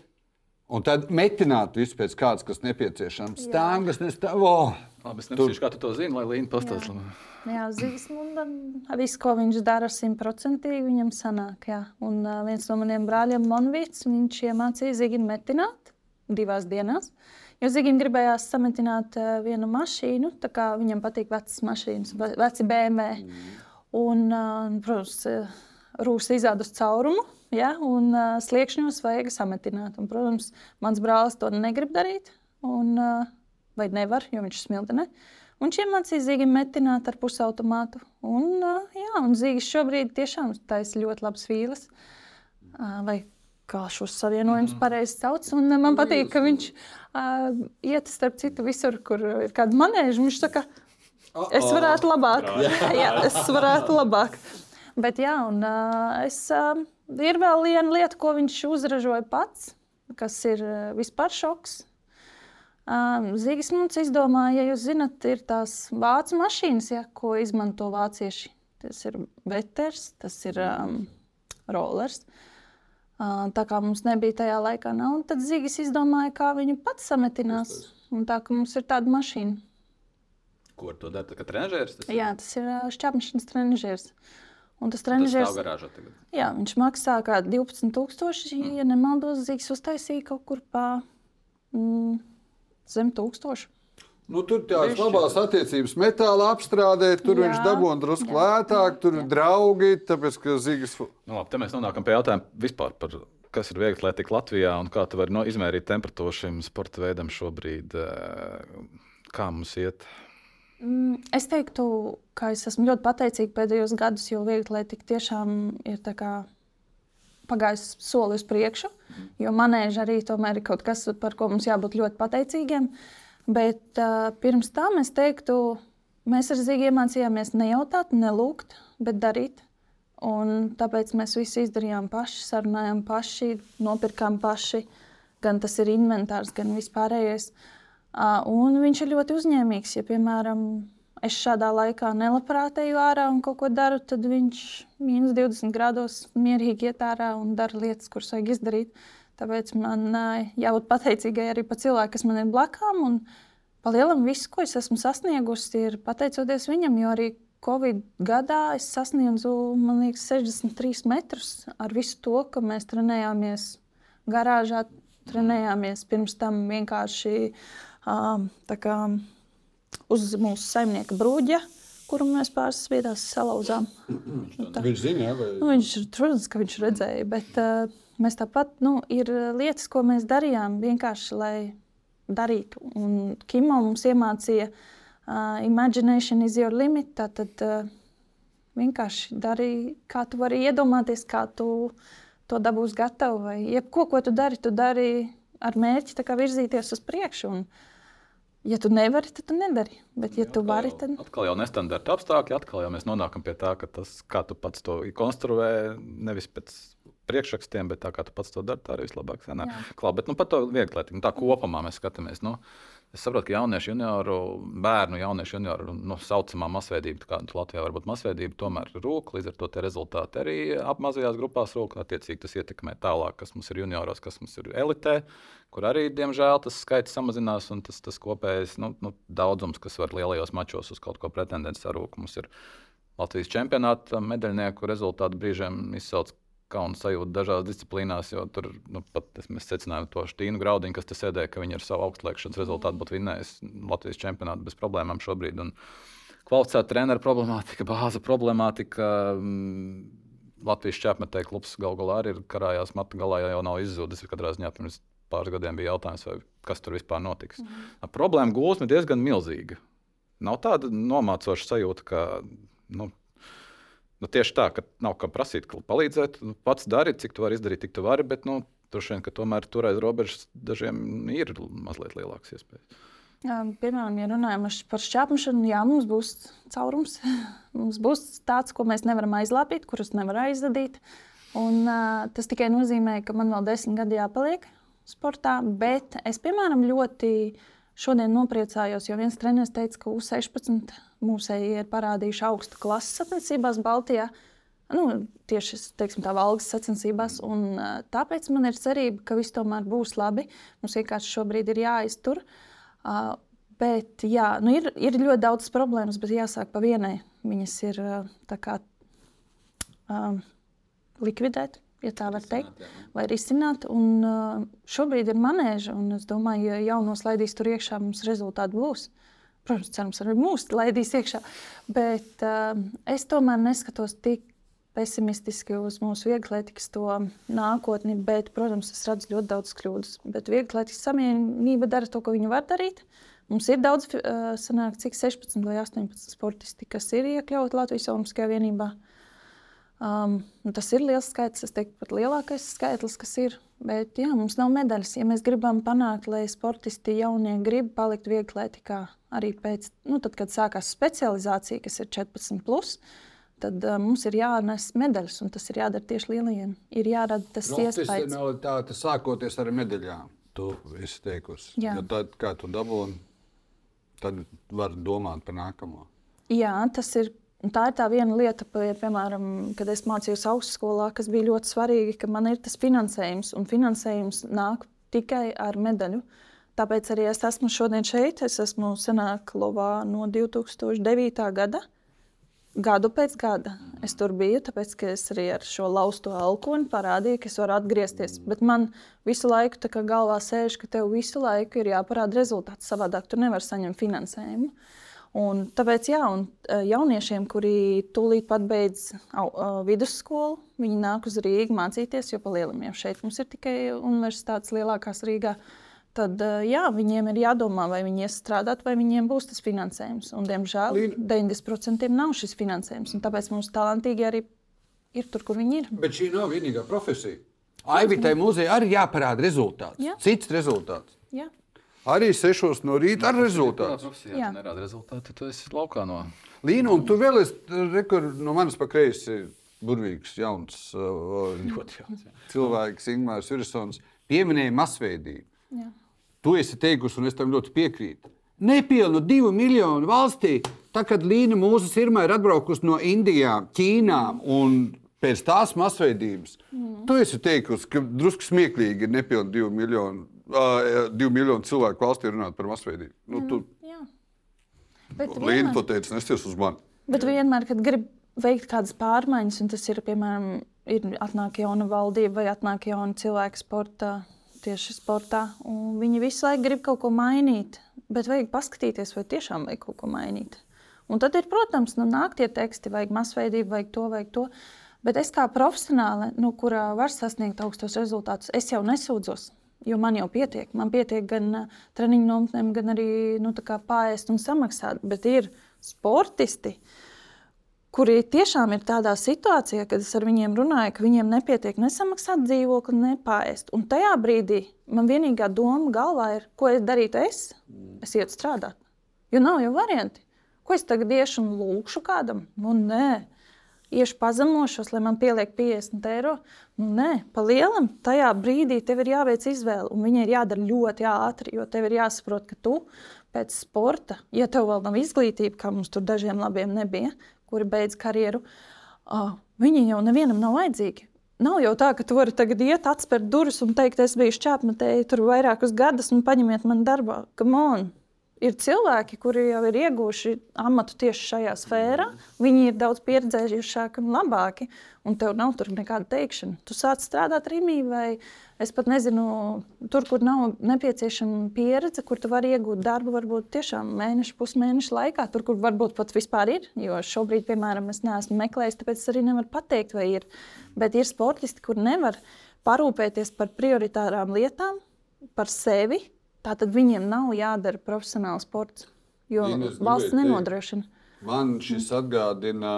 S3: Un tad metināt visu pēc kādas, kas nepieciešams. Stāvgas nestāv. Oh!
S1: Labi, es nesaprotu, kā tu to zini, lai Līna pastāstītu.
S2: Jā, Zigismundam viss, ko viņš dara simtprocentīgi, viņam sanāk. Jā. Un uh, viens no maniem brāļiem, Monvīts, viņš iemācīja Zigim metināt divās dienās. Jo Zigim gribējās sametināt uh, vienu mašīnu, tā kā viņam patīk vecas mašīnas, ve- veci BMW. Un, uh, protams, uh, rūs izāda uz caurumu, ja, un uh, sliekšņos vajag sametināt. Un, protams, mans brālis to negrib darīt, un, uh, vai nevar, jo viņš smiltenē. Un viņš iemācīja Zīgam metināt ar pusautomātu. Un, uh, jā, un Zīgs šobrīd tiešām taisa ļoti labas vīles. Uh, vai kā šos savienojumus pareizi sauc. Un uh, man patīk, ka viņš uh, iet starp citu visur, kur ir kāda manēža. Viņš saka, es varētu labāk. jā, es varētu labāk. Bet jā, un uh, es, uh, ir vēl viena lieta, ko viņš uzražoja pats, kas ir uh, vispār šoks. Um, Zīgas mums izdomāja, ja jūs zinat, ir tās vācu mašīnas, ja, ko izmanto vācieši. Tas ir veters, tas ir um, rollers. Uh, tā kā mums nebija tajā laikā nauda, tad Zīgas izdomāja, kā viņu pats sametinās. Un tā kā mums ir tāda mašīna.
S1: Ko ar to dara? Kā trenižers? Tas
S2: Jā, tas ir šķērslis trenižers. Un tas trenižers,
S1: stāv garāžā tagad.
S2: jā, viņš maksā kā 12,000. Ja nemaldos, Zīgs uztaisīja kaut kur pa mm, zem tūkstošu.
S3: Nu, tur tādas labās attiecības metāla apstrādē, tur
S2: Jā,
S3: viņš dabūna drusku
S2: jā,
S3: lētāk, tur ir draugi, tāpēc ka Zigas.
S1: Nu, labi, te mēs nonākam pie jautājuma vispār par kas ir viegli atletika Latvijā un kā tu vari no, izmērīt temperatūru šim sporta veidam šobrīd. eh, Kā mums iet?
S2: Mm, Es teiktu, ka es esmu ļoti pateicīga pēdējos gados, jo viegli tik tiešām ir tā kā pagājis soli uz priekšu. Jo manēža arī tomēr ir kaut kas, par ko mums jābūt ļoti pateicīgiem. Bet uh, pirms tam es teiktu, mēs ar Zīgu iemācījāmies nejautāt, nelūgt, bet darīt. Un tāpēc mēs visi izdarījām paši, sarunājām paši, nopirkām paši. Gan tas ir inventārs, gan vispārējais. Un viņš ir ļoti uzņēmīgs. Ja, piemēram, es šādā laikā nelabprāt eju ārā un kaut ko daru, tad viņš minus 20 grādos mierīgi iet ārā un dara lietas, kuras vajag izdarīt. Tāpēc man jābūt pateicīgai arī par cilvēku, kas man ir blakām. Un palielam visu, ko es esmu sasniegusi, ir pateicoties viņam, jo arī Covid gadā es sasniedzu liekas, 63 metrus ar visu to, ka mēs trenējāmies garāžā, trenējāmies pirms tam vienkārši kā, uz mūsu saimnieka brūģa. Kuru mēs vietās salauzām.
S3: Nu, viņš zina, vai...
S2: nu, viņš, protams, ka viņš redzēja, bet uh, mēs tāpat, nu, ir lietas, ko mēs darījām vienkārši, lai darītu. Un Kimo mums iemācīja uh, imagination is your limit. Tad uh, vienkārši dari, kā tu vari iedomāties, kā tu to dabūsi gatavu. Vai jebko, ko tu dari, tu dari ar mērķi virzīties uz priekšu. Un, ja tu nevari, tad tu nedari. Bet, ja tu vari, tad.
S1: Atkal jau nestandarta apstākļi, atkal jau mēs nonākam pie tā, ka tas, kā tu pats to konstruē, nevis pēc priekšrakstiem, bet tā kā tu pats to dari, tā arī vislabāk sanāk. Klā, bet nu, par to viegli, tā kopumā mēs skatāmies. Nu, Es saprotu, ka jauniešu junioru, bērnu jauniešu junioru nu, saucamā masveidība, kāda Latvijā var būt masveidība, tomēr rūk. Līdz ar to rezultāti arī ap mazajās grupās rūk. Attiecīgi tas ietekmē tālāk, kas mums ir junioros, kas mums ir elitē, kur arī, diemžēl, tas skaits samazinās un tas, tas kopējais nu, nu, daudzums, kas var lielajos mačos uz kaut ko pretendēt, sarūk. Mums ir Latvijas čempionāta medaļnieku rezultātu brīžiem izsauc kauna sajūta dažādās disciplīnās, jo tur nu, pat mēs secinājām to Štīnu Graudiņu, kas te sēdēja, ka viņi ar savu augstlēkšanas rezultātu būtu vinnējis Latvijas čempionātu bez problēmām šobrīd. Un kvalificēta treneru problemātika, bāza problemātika. Mm, Latvijas čempionāta klubs galu galā arī ir karājās matu galā, ja jau nav izzudis. Katrā ziņā pirms pāris gadiem bija jautājums, vai kas tur vispār notiks. Mm -hmm. Problēma gūsma diezgan milzīga. Nav tāda nomācoša sajūta, ka nu, Nu, tieši tā, ka nav kam prasīt, palīdzēt. Nu, pats dari, cik tu vari izdarīt, tik tu vari. Bet, nu, Droši vien, ka tomēr tur aiz robežas dažiem ir mazliet lielākas iespējas.
S2: Piemēram, ja runājam par šķērsšanu, jā, mums būs caurums. mums būs tāds, ko mēs nevaram aizlāpīt, kurus nevar aizvadīt. Un, uh, tas tikai nozīmē, ka man vēl desmit gadi jāpaliek sportā. Bet es, piemēram, ļoti šodien nopriecājos, jo viens treneris teica, ka U16 mūsēji ir parādījuši augstu klases sacensībās Baltijā. Nu, tieši teiksim, tā valgas sacensībās. Un, tāpēc man ir cerība, ka viss tomēr būs labi. Mums vienkārši šobrīd ir jāiztur. Uh, bet jā, nu ir, ir ļoti daudz problēmas, bet jāsāk pa vienai. Viņas ir kā, uh, likvidēt, ja tā var teikt, vai risināt. Un, šobrīd ir manēža, un es domāju, ja jaunos laidīs tur iekšā, mums rezultāti būs. Protams, cerams, arī mūsu laidīs iekšā. Bet uh, es tomēr neskatos tik pesimistiski uz mūsu vieglietīgas nākotni, bet, protams, es redzu ļoti daudz kļūdas. Bet vieglietīgas savienība dara to, ko viņi var darīt. Mums ir daudz, uh, sanāk, cik 16 vai 18 sportisti, kas ir iekļauti Latvijas Olimpiskajā vienībā. Um, tas ir liels skaits, es teiktu, pat lielākais skaitlis, kas ir. Bet jā, mums nav medaļas. Ja mēs gribam panākt, lai sportisti jaunie grib palikt vieglietīgā, arī pēc, nu, tad, kad sākās specializācija, kas ir 14, plus, tad uh, mums ir jānes medaļas, un tas ir jādara tieši lielajiem. Ir jārada tas iespējas.
S3: Sākoties ar medaļām. Tu esi teikusi, ja tad, kā tu dabūji, tad var domāt par nākamo.
S2: Jā, tas ir Un tā ir tā viena lieta, piemēram, kad es mācījos augstskolā, kas bija ļoti svarīga, ka man ir tas finansējums, un finansējums nāk tikai ar medaļu. Tāpēc arī es esmu šodien šeit. Es esmu Senāklovā no 2009. gada. Gadu pēc gada es tur biju, tāpēc es arī ar šo lausto alkoni parādīju, ka es varu atgriezties. Bet man visu laiku tā kā galvā sēž, ka tev visu laiku ir jāparāda rezultāts. Savādāk tu nevari saņemt finansējumu. Uh, Un tāpēc jā, un jauniešiem, kuri tūlīt pat beidz vidusskolu, viņi nāk uz Rīgā mācīties, jo palielinājumiem šeit mums ir tikai universitātes lielākās Rīgā. Tad jā, viņiem ir jādomā, vai viņi ies strādāt, vai viņiem būs tas finansējums. Un, diemžēl Līna. 90% nav šis finansējums. Tāpēc mums talantīgi arī ir tur, kur viņi ir.
S3: Bet šī nav vienīgā profesija. Aivitai muzejai arī jāparāda rezultāts. Jā. Cits rezultāts. Arī 6 no rīta ar rezultātu.
S1: Jā, nerāda rezultātu. Tu esi laukā no.
S3: Līna, un tu vēl esi rekur, no manas pa kreisi burvīgs, jauns uh,
S1: Ļoti jauns, jā.
S3: cilvēks, Ingūns Jurisons, pieminēja masveidību.
S2: Jā.
S3: Tu esi teikusi, un es tam ļoti piekrītu. Nepilnu divu miljonu valstī, tā kad Līna mūsu sirmā ir atbraukusi no Indijām, Ķīnām un pēc tās masveidības. Mm. Tu esi teikusi, ka drusku smieklīgi ir nepilnu divu miljonu, divu miljonu cilvēku valstī runāt par masveidību. Nu, tu, Līna to
S2: vienmēr,
S3: teica, nesties uz mani.
S2: bet vienmēr, kad grib veikt kādas pārmaiņas, un tas ir, piemēram, ir atnāk jauna valdība vai atnāk jauna cilvēka sportā, tieši sportā, un viņi visu laiku grib kaut ko mainīt. Bet vajag paskatīties, vai tiešām vajag kaut ko mainīt. Un tad ir, protams, nu, nāk tie teksti, vajag masveidību, vajag to, vajag to. Bet es kā profesionāle, nu, kurā var sasniegt augstos rezultātus, es jau nesūdzos. Jo man jau pietiek. Man pietiek gan uh, treniņu nometnēm, gan arī nu, pāriest un samaksāt. Bet ir sportisti, kuri tiešām ir tādā situācijā, kad es ar viņiem runāju, ka viņiem nepietiek nesamaksāt dzīvokli, nepāēst. Un tajā brīdī man vienīgā doma galvā ir, ko es darītu es? Es ietu strādāt. Jo nav jau varianti. Ko es tagad iešu un lūkšu kādam? Nu, nē, iešu pazemošos, lai man pieliek 50 eiro. Nu, nē, pa lielam tajā brīdī tev ir jāveic izvēle, un viņa ir jādara ļoti ātri, jo tev ir jāsaprot, ka tu pēc sporta, ja tev vēl nav izglītība, kā mums tur dažiem labiem nebija, kuri beidz karjeru, uh, viņi jau nevienam nav vajadzīgi. Nav jau tā, ka tu vari tagad iet, atspērt durvis un teikt, es biju šķērsmetēji tur vairākus gadus un paņemiet man darbā. Come on! Ir cilvēki, kuri jau ir ieguvuši amatu tieši šajā sfērā. Viņi ir daudz pieredzējušāki un labāki, un tev nav tur nekāda teikšana. Tu sāc strādāt Rīgā, vai es pat nezinu, tur, kur nav nepieciešama pieredze, kur tu vari iegūt darbu, varbūt tiešām mēnešu, pusmēnešu laikā, tur, kur varbūt pat vispār ir. Jo šobrīd, piemēram, es neesmu meklējis, tāpēc es arī nevaru pateikt, vai ir. Bet ir sportisti, kur nevar parūpēties par prioritārām lietām, par sevi. Tātad viņiem nav jādara profesionāls sports, jo
S3: Ines,
S2: valsts
S3: gribēju teikt.
S2: nenodrošina.
S3: Man šis atgādina,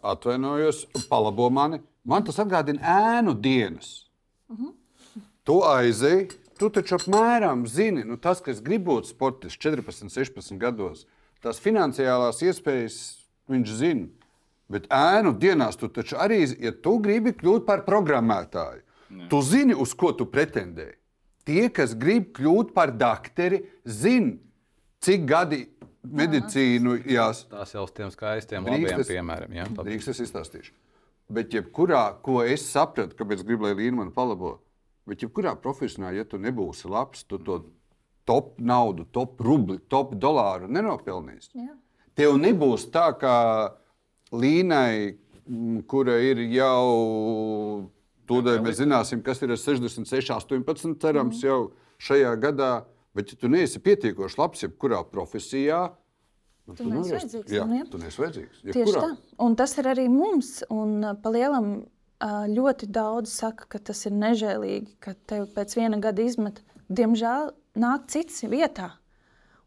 S3: atvainojos, palabo mani. Man tas atgādina ēnu dienas. Tu aizēji, tu taču apmēram zini, nu, tas, kas grib būt sportists 14, 16 gados, tās finansiālās iespējas viņš zina. Bet ēnu dienās tu taču arī, ja tu gribi kļūt par programmētāju, tu zini, uz ko tu pretendē. Tie, kas grib kļūt par dakteri, zina, cik gadi medicīnu jās.
S1: Tās jau uz tiem skaistiem, labiem
S3: es-
S1: piemēriem. Ja? Pat-
S3: Drīkst, es izstāstīšu. Bet, jebkurā, ko es sapratu, kāpēc gribu, lai Līna man palabo, bet, jebkurā profesionālā, ja tu nebūsi labs, tu to top naudu, top rubli, top dolāru nenopelnīsi.
S2: Jā.
S3: Tev nebūs tā, kā Līnai, kura ir jau. Tūdaļ mēs zināsim, kas ir ar 66, 18, cerams, jau šajā gadā. Bet, ja tu neesi pietiekoši labs jebkurā profesijā, nu,
S2: Tu neesi
S3: nevarēsi-
S2: vajadzīgs,
S3: Jā,
S2: jā.
S3: tu neesi vajadzīgs.
S2: Tieši
S3: jebkurā.
S2: tā. Un tas ir arī mums. Un pa lielam uh, ļoti daudz saka, ka tas ir nežēlīgi, ka tev pēc viena gada izmet. Diemžēl nāk cits vietā.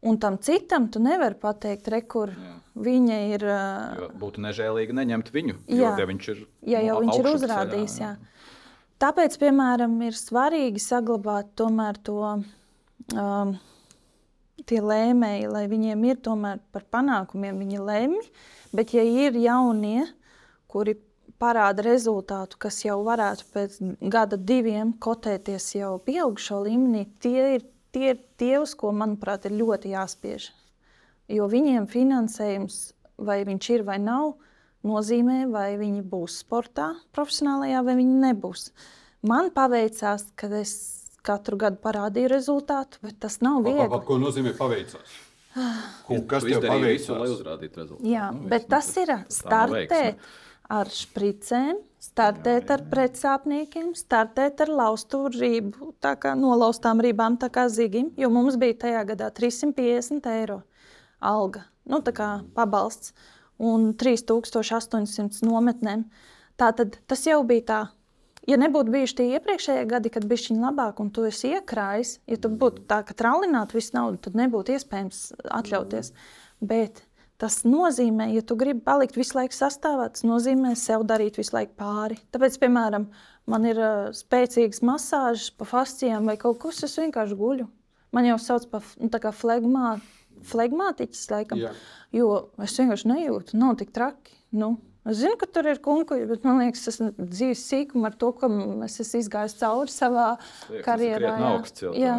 S2: Un tam citam tu nevari pateikt, re, kur viņa ir. Uh,
S1: Jo būtu nežēlīgi neņemt viņu. Jo,
S2: Jā.
S1: ja viņš ir,
S2: ja jau
S1: nu,
S2: viņš ir uzrādījis.
S1: ceļā,
S2: Jā. Tāpēc, piemēram, ir svarīgi saglabāt to um, tie lēmēji, lai viņiem ir tomēr par panākumiem viņi lemj. Bet, ja ir jaunie, kuri parāda rezultātu, kas jau varētu pēc gada, diviem kotēties jau pieaugušo līmenī, tie ir tie, ir tie uz ko, manuprāt, ir ļoti jāspiež. Jo viņiem finansējums, vai viņš ir vai nav, nozīmē, vai viņi būs sportā, profesionālajā, vai viņi nebūs. Man paveicās, ka es katru gadu parādīju rezultātu, bet tas nav
S3: Pa, pa,
S2: viegli.
S3: pa, ko nozīmē paveicās? Ko, kas tev
S1: izdarīji visu, lai
S3: paveicās?
S1: uzrādītu rezultātu.
S2: Jā,
S1: Nu,
S2: bet tas
S1: nu,
S2: ir startēt
S1: veiksme.
S2: ar spricēm, startēt ar pretsāpniekiem, startēt ar laustu rību, tā kā nolaustām rībām, tā kā zigim, jo mums bija tajā gadā 350 eiro alga, nu tā kā pabalsts, un 3800 nometnēm. Tātad tas jau bija tā. Ja nebūtu bijuši tie iepriekšējie gadi, kad bija šī labāk, un tu esi iekrājis, ja tu būtu tā, ka trālinātu visu naudu, tad nebūtu iespējams atļauties. Bet tas nozīmē, ja tu gribi palikt visu laiku sastāvā, tas nozīmē sev darīt visu laiku pāri. Tāpēc, piemēram, man ir uh, spēcīgas masāžas pa fascijām vai kaut kas, es vienkārši guļu. Man jau sauc par nu, tā kā flegmā, flegmātiķis, laikam,
S3: Jā.
S2: jo es vienkārši nejūtu, nav tik traki. Nu, Es zinu, ka tur ir kunkuļi, bet man liekas, tas ir dzīves sīkums ar to, ka es esmu izgājis cauri savā
S1: Liekas,
S2: karjerā.
S1: Tas ir augsts.
S2: Jā.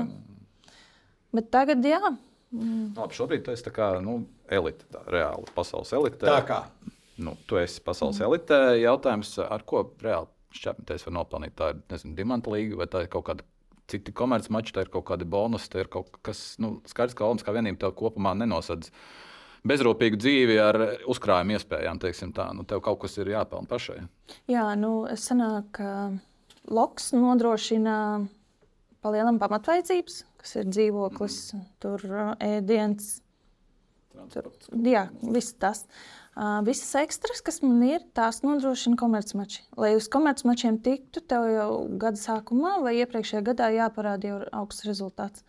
S2: Bet tagad, jā,
S1: Labi, šobrīd tu esi tā kā nu, elite, tā reāli pasaules elite.
S3: Tā kā.
S1: Nu, tu esi pasaules elite. Jautājums, ar ko reāli šķērsties var nopelnīt? Tā ir nezinu, dimanta līga vai tā ir kaut kāda citi komercmači, tā ir kaut kādi bonusi, tā ir kaut kas nu, skaidrs, ka Olimpiskā vienība tev kopumā nenosadz bezrūpīgu dzīvi ar uzkrājumu iespējām. teiksim Tā. Nu, tev kaut kas ir jāpelnā pašai.
S2: jā nu, es sanāku, ka Loks nodrošina palielam pamatvajadzības, kas ir dzīvoklis, tur ā, ēdiens,
S1: Transports.
S2: Jā, viss tas. Uh, visas ekstras, kas man ir, tās nodrošina komercmači. Lai uz komercmačiem tiktu, tev jau gada sākumā vai iepriekšējā gadā jāparāda jau augsts rezultāts.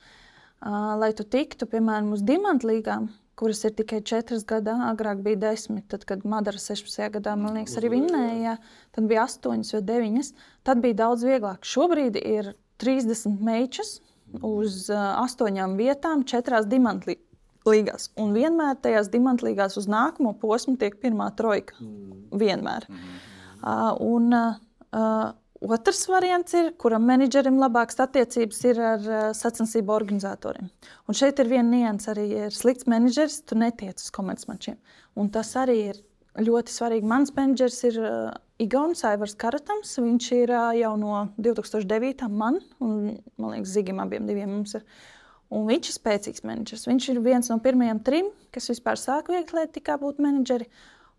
S2: Lai tu tiktu, piemēram, uz dimantlīgām, kuras ir tikai četras gadā, agrāk bija desmit, tad, kad Madara 16. gadā, man liekas, arī vinnēja, tad bija astoņas vai deviņas. Tad bija daudz vieglāk. Šobrīd ir 30 mečus uz uh, astoņām vietām, četrās dimantlīgās līgās. Un vienmēr tajās dimantlīgās uz nākamo posmu tiek pirmā trojka. Vienmēr. Uh, un uh, otrs variants ir, kuram menedžerim labākas attiecības ir ar uh, sacensību organizatoriem. Un šeit ir viena nianses, arī ja ir slikts menedžers, tu netiec uz komercmačiem. Un tas arī ir ļoti svarīgi. Mans menedžers ir uh, Igaunis Aivars Karatams. Viņš ir uh, jau no 2009. man, un man liekas, Zigim abiem diviem mums ir. Un viņš ir spēcīgs menedžers. Viņš ir viens no pirmajiem trim, kas vispār sāka vieglatlētikā būt menedžeri.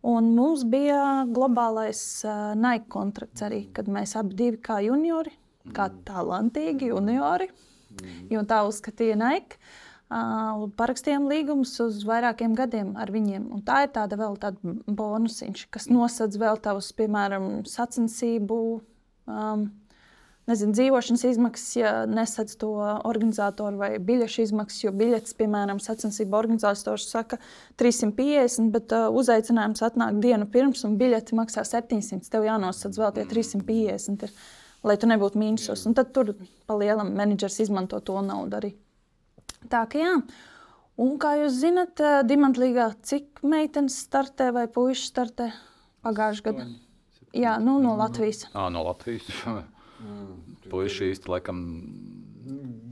S2: Un mums bija globālais uh, Nike kontrakts arī, kad mēs abi divi kā juniori, kā talantīgi juniori, jo tā uzskatīja Nike. Uh, parakstījām līgumus uz vairākiem gadiem ar viņiem. Un tā ir tāda vēl tāda bonusiņš, kas nosedz vēl tavus, piemēram, sacensību um, nezinu, dzīvošanas izmaksas, ja nesadz to organizatoru vai biļešu izmaksas, jo biļetes, piemēram, sacensību organizators saka 350, bet uh, uzaicinājums atnāk dienu pirms, un biļete maksā 700. Tev jānosadz vēl tie 350, ir, lai tu nebūtu mīnusos. Un tad tur pa lielam menedžers izmanto to naudu arī. Tā kā jā. Un, kā jūs zināt, uh, Dimantlīgā cik meitenes startē vai puikas startē pagājušajā gadā? Jā, nu, no Latvijas.
S1: À, no Latvijas. Puisši īsti laikam.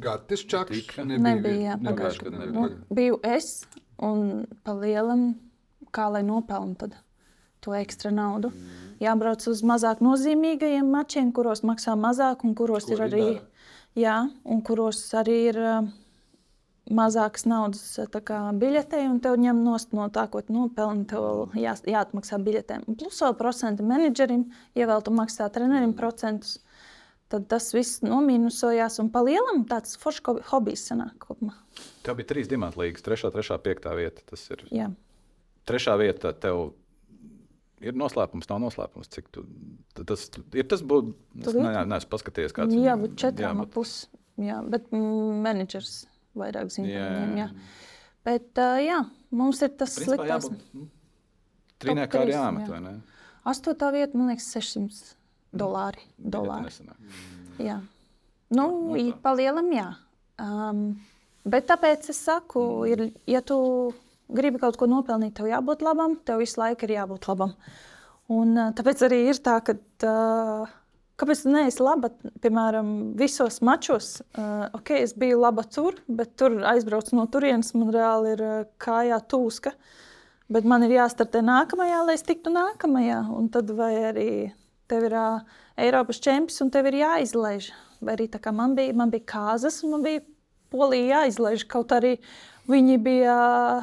S3: Gatis Čakš.
S1: Tika.
S2: Nebija,
S1: Nebija,
S2: pagājušajā
S1: kad
S2: gadā.
S1: nebija.
S2: Nu, biju es un pa lielam, kā lai nopelnu tad to ekstra naudu. Jābrauc uz mazāk nozīmīgajiem mačiem, kuros maksā mazāk un kuros
S3: Ko
S2: ir
S3: arī dara.
S2: jā, un kuros arī ir uh, mazākas naudas kā biļetei, un tev ņem no tā, ko nopelni, tev jā, jāatmaksā biļetēm. Plus vēl procenti menedžerim, ja vēl tu maksā trenerim procentus, tad tas viss nomīnusojās, un pa lielam tāds foršs ko- hobijs sanāk kopumā.
S1: Tev bija trīs dimanta līnijas, trešā, trešā, piektā vieta. Tas ir
S2: Jā.
S1: trešā vieta. Tev ir noslēpums, nav noslēpums. Cik tu, tas ir tas būtu. Es neesmu paskatījies, kāds
S2: Jā, bet četrām ar pusi. Jā, bet menedžers vairāk zina par viņiem.
S1: jā.
S2: Bet, uh, jā, mums ir tas
S1: jābūt, nu, Trīniekā arī
S2: trīs,
S1: jāmet,
S2: jā.
S1: vai ne?
S2: Astotā vieta, man liekas, 600 dolāri. Dolāri.
S1: nesanāk.
S2: Jā. Nu,
S1: Nu,
S2: nu
S1: tā.
S2: pa lielam, jā. Um, bet tāpēc es saku, ir, ja tu gribi kaut ko nopelnīt, tev jābūt labam, tev visu laiku ir jābūt labam. Un, tāpēc arī ir tā, ka. Uh, Kāpēc tu neesi laba? Piemēram, visos mačos, uh, ok, es biju laba tur, bet tur aizbraucu no turienes, man reāli ir uh, kājā tūska. Bet man ir jāstartē nākamajā, lai es tiktu nākamajā. Un tad vai arī tev ir uh, Eiropas čempions un tev ir jāizlaiž. Vai arī man bija, man bija kāzas un man bija polija jāizlaiž. Kaut arī viņi bija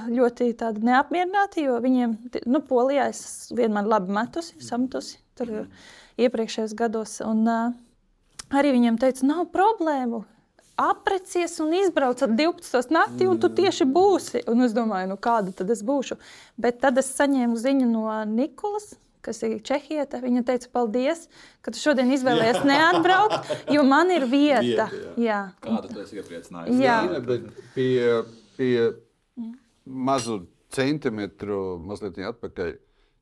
S2: ļoti neapmierināti, jo viņiem, nu, polijā es vienmēr labi metusi, sametusi tur iepriekšējos gados. Un uh, arī viņiem teica, nav problēmu. Aprecies un izbrauc ar 12. naktī, un tu tieši būsi. Un es domāju, nu kāda tad es būšu. Bet tad es saņēmu ziņu no Nikolas, kas ir Čehieta. Viņa teica, paldies, ka tu šodien izvēlējies neatbraukt, jo man ir vieta.
S3: Vieta,
S2: jā.
S1: Kāda tu esi iepriecinājusi?
S2: Jā.
S3: Nē, bet pie, pie mazu centimetru mazliet atpakaļ.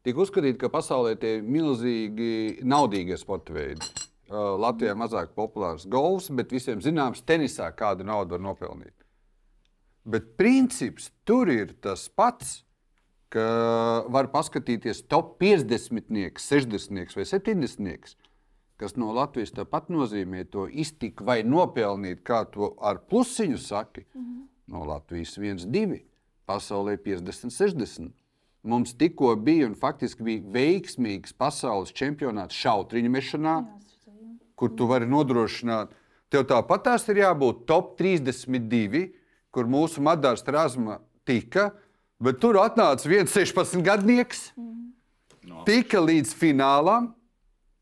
S3: Tika uzskatīts, ka pasaulē tie ir milzīgi naudīgie sporta veidi. Uh, Latvijā mazāk populārs golfs, bet visiem zināms, tenisā kādu naudu var nopelnīt. Bet princips tur ir tas pats. Ka var paskatīties top 50, 60 vai 70, kas no Latvijas tāpat nozīmē to iztikt vai nopelnīt, kā to ar plusiņu saki. Mm -hmm. No Latvijas 1, 2, pasaulē 50, 60. Mums tikko bija un faktiski bija veiksmīgs pasaules čempionāts šautriņu mešanā, kur tu vari nodrošināt. Tev tāpat tās ir jābūt top 32, kur mūsu Madārs Trasma tika. Bet tur atnāca viens 16 gadnieks, mm. tika līdz finālam,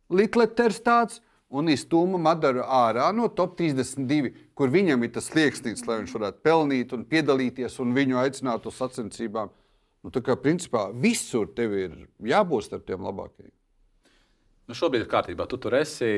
S3: Likleters tāds un iztūma Madaru ārā no top 32, kur viņam ir tas slieksnis, lai viņš varētu pelnīt un piedalīties un viņu aicināt uz sacensībām. Nu, tā kā principā visur tev ir jābūt ar tiem labākajiem.
S1: Nu, šobrīd ir kārtībā. Tu tur esi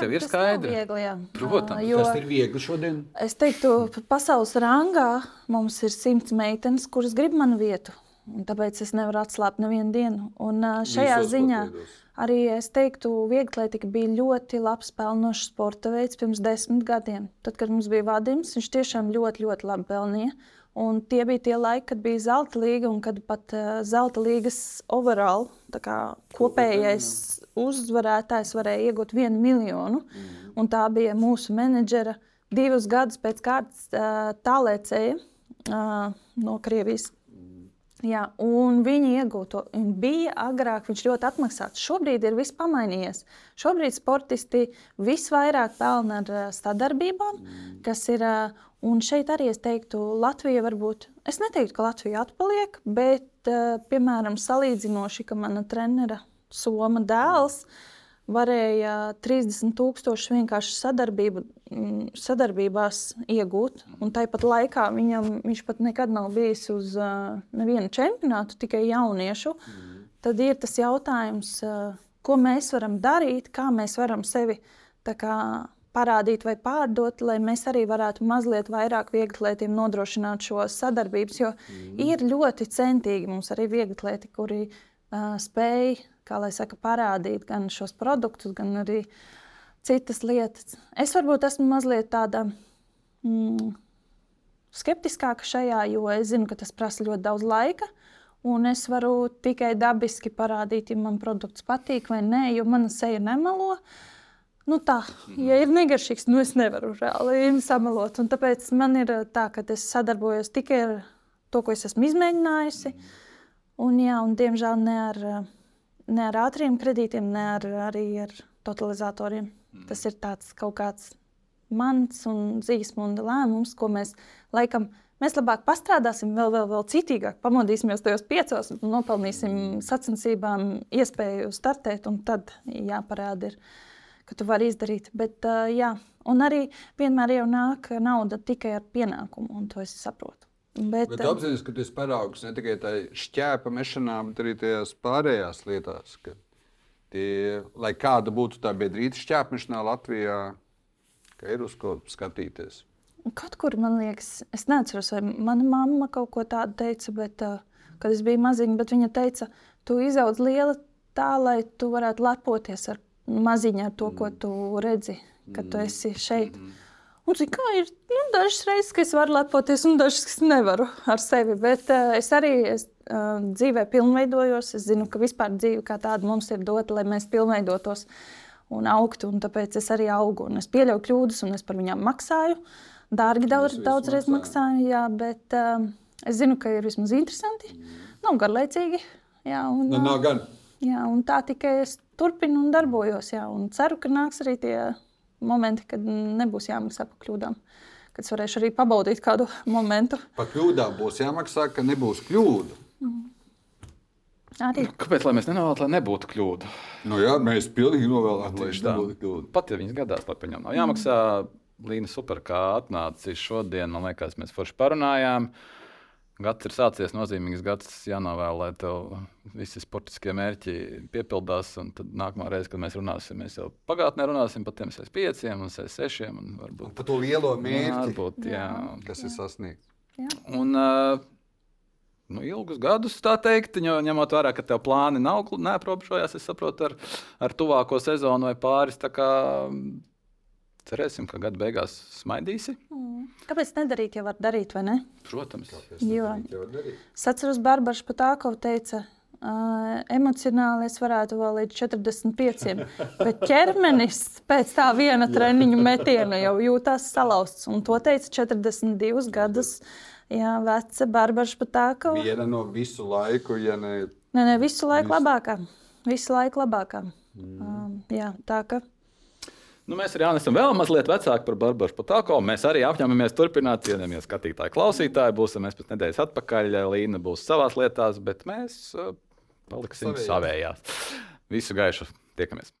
S1: Tev ir skaidrs.
S2: Viegli, jā.
S1: Protams,
S3: jo, tas ir viegli šodien.
S2: Es teiktu, pasaules rangā mums ir simts meitenes, kuras grib manu vietu. Tāpēc es nevaru atslābt nevienu dienu. Un šajā Visos ziņā patveidos. arī es teiktu, vieglatlētika bija ļoti labs pelnošs sporta veids pirms desmit gadiem. Tad, kad mums bija vadims, viņš tiešām ļoti, ļoti labi pelnīja. Un tie bija tie laiki, kad bija zelta līga un kad pat uh, zelta līgas overall kā, kopējais uzvarētājs varēja iegūt vienu miljonu. Mm. Un tā bija mūsu menedžera divus gadus pēc kārtas uh, tālēcēja uh, no Krievijas. Jā, un viņi iegūto bija agrāk, viņš ļoti atmaksāts. Šobrīd ir viss pamainījies. Šobrīd sportisti visvairāk pelna ar sadarbībām, mm. kas ir Un šeit arī es teiktu, Latvija varbūt, es neteiktu, ka Latvija atpaliek, bet, uh, piemēram, salīdzinoši, ka mana trenera Soma dēls varēja 30 tūkstošus vienkārši sadarbību, mm, sadarbībās iegūt. Un tāpat laikā viņam, viņš pat nekad nav bijis uz uh, nevienu čempionātu, tikai jauniešu. Mm. Tad ir tas jautājums, uh, ko mēs varam darīt, kā mēs varam sevi kā, parādīt vai pārdot, lai mēs arī varētu mazliet vairāk vieglatlētiem nodrošināt šo sadarbības. Jo mm. ir ļoti centīgi mums arī vieglatlēti, kuri uh, spēj, kā lai saka, parādīt gan šos produktus, gan arī citas lietas. Es varbūt esmu mazliet tāda. Mm, skeptiskāka šajā, jo es zinu, ka tas prasa ļoti daudz laika. Un es varu tikai dabiski parādīt, ja man produkts patīk vai nē, jo mana seja nemelo. Uh, Nu tā, ja ir negaršīgs, nu es nevaru reāli samalot. Un tāpēc man ir tā, ka es sadarbojos tikai ar to, ko es esmu izmēģinājusi. Un, jā, un diemžēl ne ar, ne ar ātriem kredītiem, ne ar, arī ar totalizatoriem. Tas ir tāds kaut kāds mans un zīmēs lēmums, ko mēs laikam. Mēs labāk pastrādāsim, vēl, vēl, vēl citīgāk, pamodīsimies tajos piecos, nopelnīsim sacensībām, iespēju startēt, un tad jāparāda. Ir ka tu vari izdarīt. Bet, uh, jā, un arī vienmēr jau nāk nauda tikai ar pienākumu, un to es saprotu.
S3: Bet, bet apzināties, ka tas paraugs ne tikai tādā šķēpa mešanā, bet arī tajās pārējās lietās. Tie, lai kāda būtu tā biedrīte šķēpmešanā Latvijā, ka ir uz ko skatīties.
S2: Kaut kur man liekas, es neatceros, vai mana mamma kaut ko tādu teica, bet, uh, kad es biju maziņa, bet viņa teica, tu izaudz liela tā, lai tu varētu lepoties ar maziņa ar to, ko tu redzi, kad tu esi šeit. Un, kā ir nu, dažas reizes, ka es varu lepoties, un dažas, kas nevaru ar sevi. Bet uh, es arī es, uh, dzīvē pilnveidojos. Es zinu, ka vispār dzīve kā tāda mums ir dota, lai mēs pilnveidotos un augtu. Un tāpēc es arī augu. Un es pieļauju kļūdas, un es par viņām maksāju. Dārgi daudz, daudz reizes maksāju, jā, bet uh, es zinu, ka ir vismaz interesanti. Nav garlaicīgi. Jā, un,
S3: nu, nav gan.
S2: Jā, un tā tikai es turpinu un darbojos. Jā, un ceru, ka nāks arī tie momenti, kad nebūs jāmaksā par kļūdām. Kad es varēšu arī pabaudīt kādu momentu.
S3: Par kļūdām būs jāmaksā, ka nebūs kļūdu. Mm.
S2: Arī.
S1: Nu, kāpēc mēs nenovēlamies, lai nebūtu kļūdu?
S3: Nu, jā, mēs pilnīgi novēlamies, lai nebūtu kļūdu.
S1: Pat ja viņas gadās, lai par viņām nav jāmaksā, mm. Līna super, kā atnācis šodien, man liekas, mēs forši parunājām. Uh, Gads ir sācies nozīmīgs gads, jānovēl, lai tev visi sportiskie mērķi piepildās. Tad nākamā reize, kad mēs runāsim, mēs jau pagātnē runāsim par tiem 5, un 6. Un varbūt,
S3: un par to lielo mērķi,
S1: varbūt, jā, jā,
S3: kas jā. ir sasniegts.
S1: Jā. Un, uh, nu, ilgus gadus, tā teikt, ņemot vērā, ka tev plāni nav neaprobežojās, es saprotu, ar, ar tuvāko sezonu vai pāris. Cerēsim, ka gada beigās smaidīsi. Mm.
S2: Kāpēc nedarīt, ja var darīt, vai ne?
S1: Protams.
S2: Jo es atceros, Barbara Špatākova teica, uh, emocionāli es varētu vēl līdz 45, bet ķermenis pēc tā viena treniņa metiena jau jūtās salauzts. Un to teica 42 gadus jā, veca Barbara Špatākova.
S3: Viena no visu laiku, ja ne.
S2: Nē, ne, visu laiku labākā. Visu laiku labākā. Mm. Um, jā, tā ka.
S1: Nu, mēs arī esam vēl mazliet vecāki par Barbaru Patāko. Mēs arī apņemamies turpināt, cienījamies skatītāji, klausītāji. Būsim mēs pēc nedēļas atpakaļ. Līna būs savās lietās, bet mēs uh, paliksim
S3: Savējās.
S1: savējās. Visu gaišu! Tiekamies!